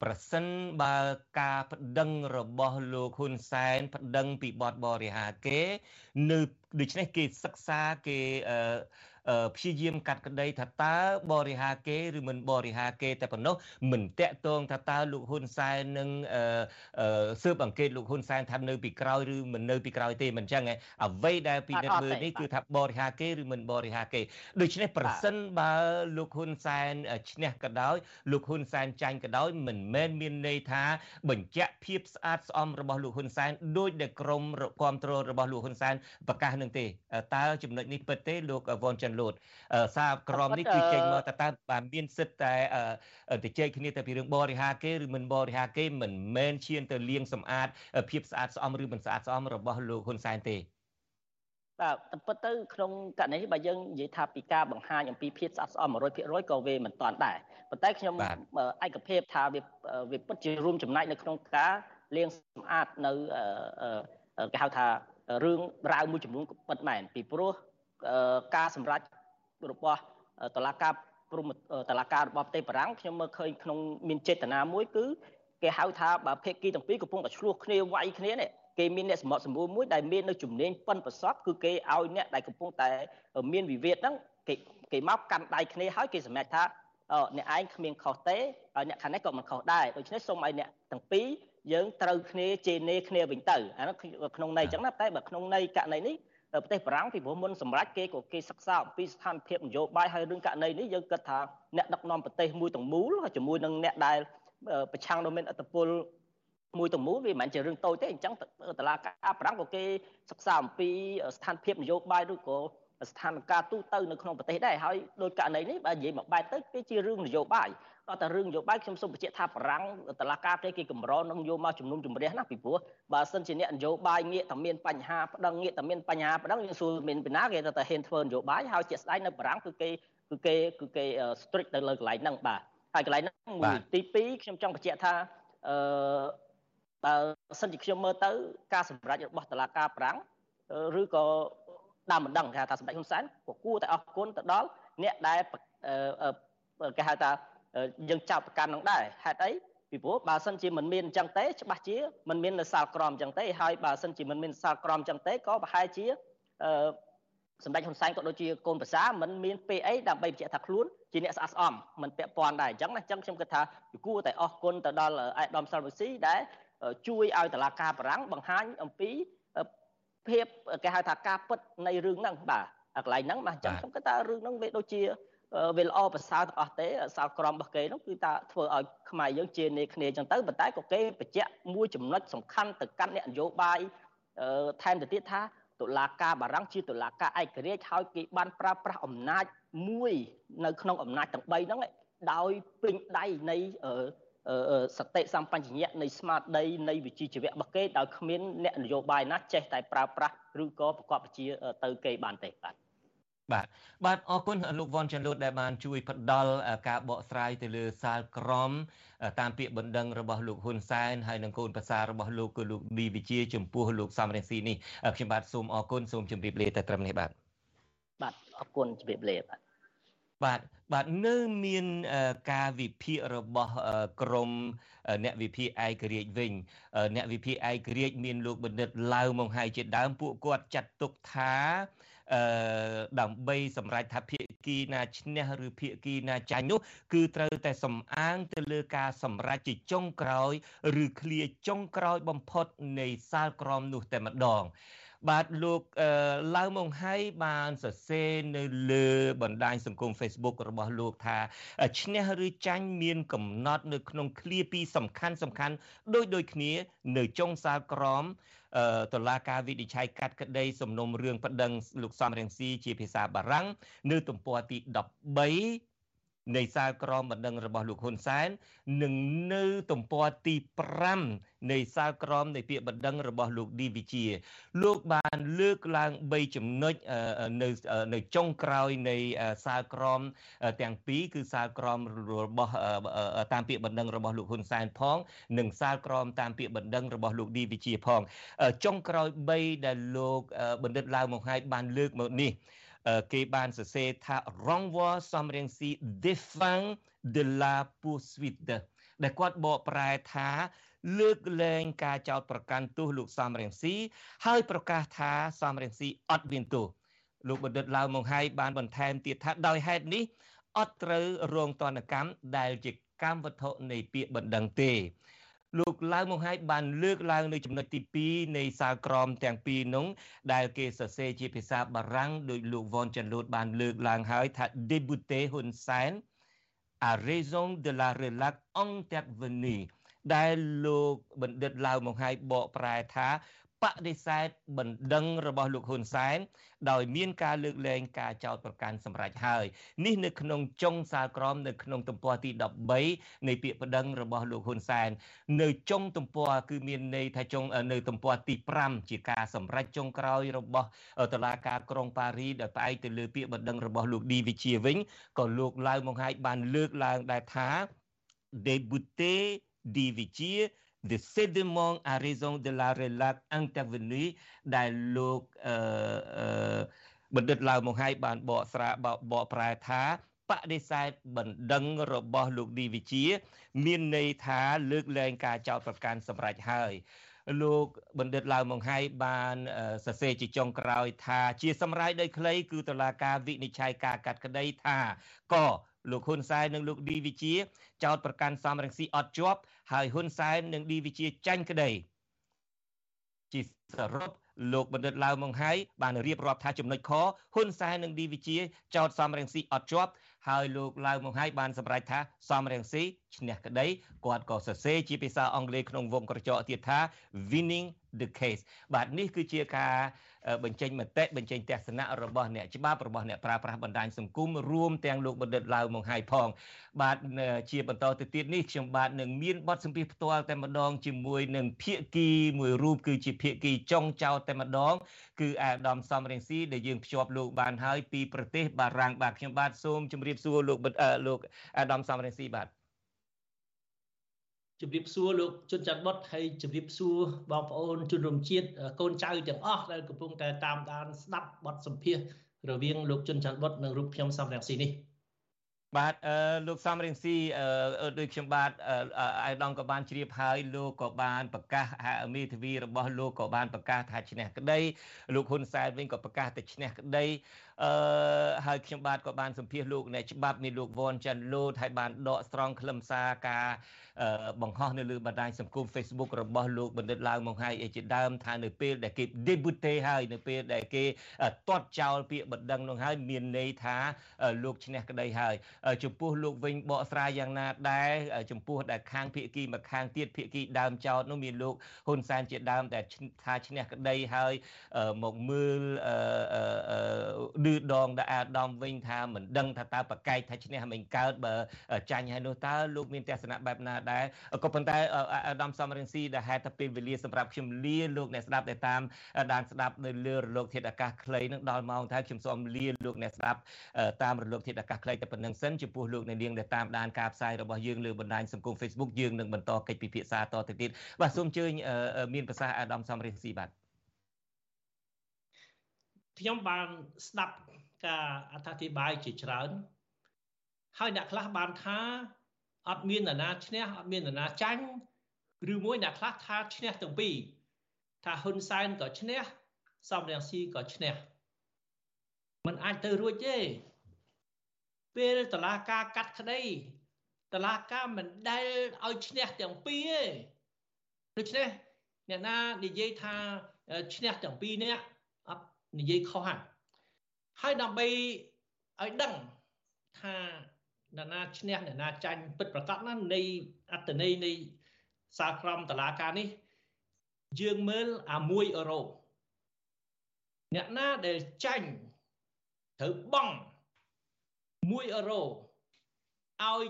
ប្រសិនបើការប្តឹងរបស់លោកហ៊ុនសែនប្តឹងពីបទបរិហាគេនៅដូច្នេះគេសិក្សាគេព្យាយាមកាត់ក្តីថាតើបរិហាគេឬមិនបរិហាគេតែប៉ុណ្ណោះមិនតាក់ទងថាតើលោកហ៊ុនសែននឹងស៊ើបអង្កេតលោកហ៊ុនសែនថានៅពីក្រោយឬមិននៅពីក្រោយទេមិនចឹងអ្វីដែលពិនិត្យមើលនេះគឺថាបរិហាគេឬមិនបរិហាគេដូច្នេះប្រសិនបើលោកហ៊ុនសែនឈ្នះក៏ដោយលោកហ៊ុនសែនចាញ់ក៏ដោយមិនមែនមានន័យថាបញ្ជាក់ភាពស្អាតស្អំរបស់លោកហ៊ុនសែនដោយដែលក្រមគ្រប់គ្រងរបស់លោកហ៊ុនសែនប្រកាសនឹងទេតើចំណុចនេះពិតទេលោកវ៉ុនចាន់លូតសារក្រមនេះគឺចេញមកតើតើបានមានសិទ្ធតែទៅជែកគ្នាតែពីរឿងបរិហាគេឬមិនបរិហាគេមិនមែនឈានទៅលាងសម្អាតភាពស្អាតស្អំឬមិនស្អាតស្អំរបស់លោកហ៊ុនសែនទេ បាទតែពិតទៅក្នុងករណីនេះបើយើងនិយាយថាពីការបង្ហាញអំពីភាពស្អាតស្អំ100%ក៏វាមិនតាន់ដែរប៉ុន្តែខ្ញុំឯកភាពថាវាវាពិតជារួមចំណែកនៅក្នុងការលាងសម្អាតនៅគេហៅថារឿងរ៉ាវមួយចំនួនពិតមែនពីព្រោះការសម្រេចរបស់តឡាការព្រមតឡាការរបស់ប្រទេសបារាំងខ្ញុំមើលឃើញក្នុងមានចេតនាមួយគឺគេហៅថាបើភេកគីទាំងពីរកំពុងតែឆ្លោះគ្នាវាយគ្នានេះ គេមានអ្នកសម្បត្តិសម្បូរមួយដែលមាននៅជំនាញប៉ិនប្រសពគឺគេឲ្យអ្នកដែលកំពុងតែមានវិវាទហ្នឹងគេគេមកកាន់ដៃគ្នាហើយគេសម្រេចថាអ្នកឯងគ្មានខុសទេហើយអ្នកខាងនេះក៏មិនខុសដែរដូច្នេះសូមឲ្យអ្នកទាំងពីរយើងត្រូវគ្នាជេរនេគ្នាវិញទៅអានោះក្នុងន័យអញ្ចឹងណាតែបើក្នុងន័យករណីនេះប្រទេសបារាំងពីព្រោះមុនសម្រាប់គេក៏គេសិក្សាអំពីស្ថានភាពនយោបាយហើយរឿងករណីនេះយើងគិតថាអ្នកដឹកនាំប្រទេសមួយទាំងមូលជាមួយនឹងអ្នកដែលប្រឆាំងនៅមានអត្តពល មួយទាំងមូលវាមិនមែនជារឿងតូចទេអញ្ចឹងតឡាការបារាំងក៏គេសិក្សាអំពីស្ថានភាពនយោបាយឬក៏ស្ថានភាពទូទៅនៅក្នុងប្រទេសដែរហើយដោយករណីនេះបើនិយាយមកបែបទៅគេជារឿងនយោបាយដល់តែរឿងនយោបាយខ្ញុំសូមបញ្ជាក់ថាបារាំងតឡាការគេគេកម្រនឹងយកមកជំនុំជម្រះណាពីព្រោះបើសិនជាអ្នកនយោបាយងាកតែមានបញ្ហាប្តឹងងាកតែមានបញ្ហាប្តឹងយើងសួរមានពីណាគេទៅតែហ៊ានធ្វើនយោបាយហើយជាក់ស្ដែងនៅបារាំងគឺគេគឺគេគឺគេ strict ទៅលើកន្លែងហ្នឹងបាទហើយកន្លែងហ្នឹងមួយទី2ខ្ញុំចង់បញ្ជាក់ថាអឺ បើសិនជាខ្ញុំមើលទៅ ការសម្រេចរបស់តឡាការបារាំងឬក៏ដើមមិនដឹងគេថាសម្ដេចហ៊ុនសែនក៏គួរតែអរគុណទៅដល់អ្នកដែលគេហៅថាយើងចាប់ប្រកាន់នឹងដែរហេតុអីពីព្រោះបើសិនជាមិនមានអញ្ចឹងទេច្បាស់ជាមិនមាននៅសាលក្រមអញ្ចឹងទេហើយបើសិនជាមិនមានសាលក្រមអញ្ចឹងទេក៏ប្រហែលជាអឺសម្ដេចហ៊ុនសែនក៏ដូចជាកូនប្រសាមិនមានពេលអីដើម្បីបញ្ជាក់ថាខ្លួនជាអ្នកស្អាតស្អំមិនពាក់ព័ន្ធដែរអញ្ចឹងណាអញ្ចឹងខ្ញុំគិតថាគួរតែអរគុណទៅដល់អេដាមសាល់វីស៊ីដែល ជួយឲ្យតឡាការបារាំងបង្ហាញអំពីភាពគេហៅថាការពិតនៃរឿងហ្នឹងបាទកន្លែងហ្នឹងបាទអញ្ចឹងខ្ញុំគិតថារឿងហ្នឹងវាដូចជាវាល្អប្រសើរទាំងអស់ទេសាលក្រមរបស់គេនោះគឺថាធ្វើឲ្យខ្មែរយើងជានេគ្នាចឹងទៅប៉ុន្តែក៏គេបញ្ជាក់មួយចំណុចសំខាន់ទៅកាន់អ្នកនយោបាយថែមទៅទៀតថាតុលាការបារាំងជាតុលាការឯករាជ្យហើយគេបានប្រើប្រាស់អំណាចមួយនៅក្នុងអំណាចទាំង3ហ្នឹងដោយពេញដៃនៃ សតិសម្បញ្ញៈនៃស្មារតីនៃវិជ្ជាជីវៈរបស់គេដោយគ្មានអ្នកនយោបាយណាចេះតែប្រើប្រាស់ឬក៏ប្រកបវិជ្ជាទៅគេបានទេបាទបាទបាទអរគុណលោកវ៉ាន់ចាន់លូតដែលបានជួយផ្ដល់ការបកស្រាយទៅលើសាលក្រម តាមពាក្យបណ្ដឹងរបស់លោកហ៊ុនសែនហើយនិងកូនប្រសាររបស់លោកគឺលោកឌីវិជាចំពោះលោកសំរងស៊ីនេះខ្ញុំបាទសូមអរគុណសូមជម្រាបលាតែត្រឹមនេះបាទបាទអរគុណជម្រាបលាបាទ បាទបាទនៅមានការវិភាគរបស់ក្រមអ្នកវិភាគឯករាជ្យវិញ អ្នកវិភាគឯករាជ្យមានលោកបណ្ឌិតឡាវមកហើយជាដើមពួកគាត់ចាត់ទុកថាអឺដើម្បីសម្រេចថាភាគីណាឈ្នះឬភាគីណាចាញ់នោះគឺត្រូវតែសំអាងទៅលើការសម្រេចជាចុងក្រោយ ឬឃ្លាចុងក្រោយបំផុតនៃសាលក្រមនោះតែម្ដង បាទលោកឡៅម៉ុងហៃបានសរសេរនៅលើបណ្ដាញសង្គម Facebook របស់លោកថាឈ្នះឬចាញ់មានកំណត់នៅក្នុងឃ្លាពីរសំខាន់សំខាន់ដូចដូចគ្នានៅចុងសាលក្រមតឡាការវិនិច្ឆ័យកាត់ក្តីសំណុំរឿងប្តឹងលោកសំរងស៊ីជាភាសាបារាំងនៅទំព័រទី13 នៃសាលក្រមបណ្ដឹងរបស់លោកហ៊ុនសែននិងនៅទំព័រទី5នៃសាលក្រមនៃពាក្យបណ្ដឹងរបស់លោកឌីវិជាលោកបានលើកឡើង3ចំណុចនៅនៅចុងក្រោយនៃសាលក្រមទាំងពីរគឺសាលក្រមរបស់តាមពាក្យបណ្ដឹងរបស់លោកហ៊ុនសែនផង និងសាលក្រមតាមពាក្យបណ្ដឹងរបស់លោកឌីវិជាផងចុងក្រោយ3ដែលលោកបណ្ឌិតឡាវមកហើយបានលើកមកនេះ គេបានសរសេរថា renvoi som rengsi défend de la poursuite ដែលគាត់បកប្រែថាលើកលែងការចោទប្រកាន់ទោសលោកសំរងស៊ីហើយប្រកាសថាសំរងស៊ីអត់មានទោសលោកបណ្ឌិតឡាវម៉ុងហៃបានបន្ថែមទៀតថាដោយហេតុនេះអត់ត្រូវរងទណ្ឌកម្មដែលជាកម្មវត្ថុនៃពាក្យបណ្ដឹងទេ លោកឡាវមកហើយបានលើកឡើងនៅចំណុចទី2នៃសាលក្រមទាំងពីរនោះដែលគេសរសេរជាភាសាបារាំងដោយលោកវ៉នចាន់លូតបានលើកឡើងហើយថា débuté ហ៊ុនសែន à raison de la relaxe intervenue ដែលលោកបណ្ឌិតឡាវមកហើយបកប្រែថា បដិសេធបណ្ដឹងរបស់លោកហ៊ុនសែនដោយមានការលើកលែងការចោទប្រកាន់សម្រាប់ហើយនេះនៅក្នុងចុងសាលក្រមនៅក្នុងទំព័រទី13នៃពាក្យបណ្ដឹងរបស់លោកហ៊ុនសែននៅចុងទំព័រគឺមានន័យថាចុងនៅទំព័រទី5ជាការសម្រេចចុងក្រោយរបស់តុលាការក្រុងប៉ារីដែលផ្អែកទៅលើពាក្យបណ្ដឹងរបស់លោកឌីវិជាវិញក៏លោកឡាវមកហើយបានលើកឡើងដែរថា débuté ឌីវិជា the sédiment à raison de la relate intervenue ដែលលោកអឺបណ្ឌិតឡាវមកហើយបានបកស្រាបបកប្រែថាបដិសេធបណ្ដឹងរបស់លោកឌីវិជា មានន័យថាលើកលែងការចោទប្រកាន់សម្រាប់ហើយលោកបណ្ឌិតឡាវមកហើយបានសរសេរជាចុងក្រោយថាជាសម្រាយដីខ្លីគឺតឡាការវិនិច្ឆ័យការកាត់ក្តីថាក៏លោកហ៊ុនសែននិងលោកឌីវិជា ចោតប្រកាន់សំរងស៊ីអត់ជាប់ ហើយហ៊ុនសែននិងឌីវិជាចាញ់ក្តីជាសរុបលោកបណ្ឌិតឡាវម៉ុងហៃបានរៀបរាប់ថាចំណុចខហ៊ុនសែននិងឌីវិជាចោតសំរងស៊ីអត់ជាប់ហើយលោកឡាវម៉ុងហៃបានសម្រេចថាសំរងស៊ីឈ្នះក្តីគាត់ក៏សរសេរជាភាសាអង់គ្លេសក្នុងវងក្រចកទៀតថា winning the case បាទនេះគឺជាការ បញ្ចេញមតិបញ្ចេញទស្សនៈរបស់អ្នកច្បាប់របស់អ្នកប្រើប្រាស់បណ្ដាញសង្គមរួមទាំងលោកបណ្ឌិតឡាវម៉ុងហៃផង បាទជាបន្តទៅទៀតនេះខ្ញុំបាទនឹងមានបទសម្ភាសផ្ទាល់តែម្ដងជាមួយនឹងភាគីមួយរូបគឺជាភាគីចុងចោតតែម្ដង គឺអាដាមសំរងស៊ីដែលយើងភ្ជាប់លោកបានហើយពីប្រទេសបារាំងបាទខ្ញុំបាទសូមជម្រាបសួរលោកលោកអាដាមសំរងស៊ីបាទ ជំរាបសួរលោកជុនច័ន្ទបុតហើយជំរាបសួរបងប្អូនជនរួមជាតិកូនចៅទាំងអស់ដែលកំពុងតែតាមដានស្ដាប់បទសម្ភាសរវាងលោកជុនច័ន្ទបុតនិងរូបខ្ញុំសំរងស៊ីនេះ បាទអឺលោកសំរៀងស៊ីអឺដូចខ្ញុំបាទអាយដងក៏បានជ្រាបហើយលោកក៏បានប្រកាសមេធាវីរបស់លោកក៏បានប្រកាសថាឈ្នះក្តីលោកហ៊ុនសែនវិញក៏ប្រកាសតែឈ្នះក្តីអឺហើយខ្ញុំបាទក៏បានសម្ភាសលោកអ្នកច្បាប់មានលោកវ៉នចាន់លូតហើយបានដកស្រង់ខ្លឹមសារការបង្ហោះនៅលើបណ្ដាញសង្គម Facebook របស់លោកបណ្ឌិតឡាវមកហើយអីជាដើមថានៅពេលដែលគេ debute ហើយនៅពេលដែលគេទាត់ចោលពាក្យបណ្ដឹងនោះហើយមានន័យថាលោកឈ្នះក្តីហើយចំពោះលោកវិញបកស្រាយយ៉ាងណាដែរចំពោះដែលខាងភៀកគីមកខាងទៀតភៀកគីដើមចោតនោះមានលោកហ៊ុនសែនជាដើមដែលថាឈ្នះក្តីហើយមកមើលឌឺដងដែលអាដាមវិញថាមិនដឹងថាតើប្រកែកថាឈ្នះមិនកើតបើចាញ់ហើយនោះតើលោកមានទស្សនៈបែបណាដែរក៏ប៉ុន្តែអាដាមសំរងស៊ីដែលហេតុតែពេលវេលាសម្រាប់ខ្ញុំលាលោកអ្នកស្ដាប់ដែលតាមដានស្ដាប់នៅលើរលកធាតុអាកាសខ្លីនឹងដល់ម៉ោងថាខ្ញុំសូមលាលោកអ្នកស្ដាប់តាមរលកធាតុអាកាសខ្លីតែប៉ុណ្្នឹងសិនចំពោះលោកអ្នកនាងដែលតាមដានការផ្សាយរបស់យើងលើបណ្ដាញសង្គម Facebook យើងនឹងបន្តកិច្ចពិភាក្សាតទៅទៀតបាទសូមអញ្ជើញមានប្រសាសន៍អាដាមសំរងស៊ីបាទខ្ញុំបានស្ដាប់ការអត្ថាធិប្បាយជាច្រើន ហើយអ្នកខ្លះបានថាអត់មាននរណាឈ្នះអត់មាននរណាចាញ់ឬមួយអ្នកខ្លះថាឈ្នះទាំងពីរថាហ៊ុនសែនក៏ឈ្នះសំរងស៊ីក៏ឈ្នះมันអាចទៅរួចទេ ពេលតឡាការកាត់ក្តីតឡាការមិនដែលឲ្យឈ្នះទាំងពីរទេដូច្នេះអ្នកណានិយាយថាឈ្នះទាំងពីរនាក់អត់និយាយខុសហើយហើយដើម្បីឲ្យដឹងថាអ្នកណាឈ្នះអ្នកណាចាញ់ពិតប្រកបណានៃអត្តន័យនៃសាលក្រមតឡាការនេះ យើងមើលអា1អឺរ៉ូអ្នកណាដែលចាញ់ត្រូវបង់ 1អឺរ៉ូឲ្យ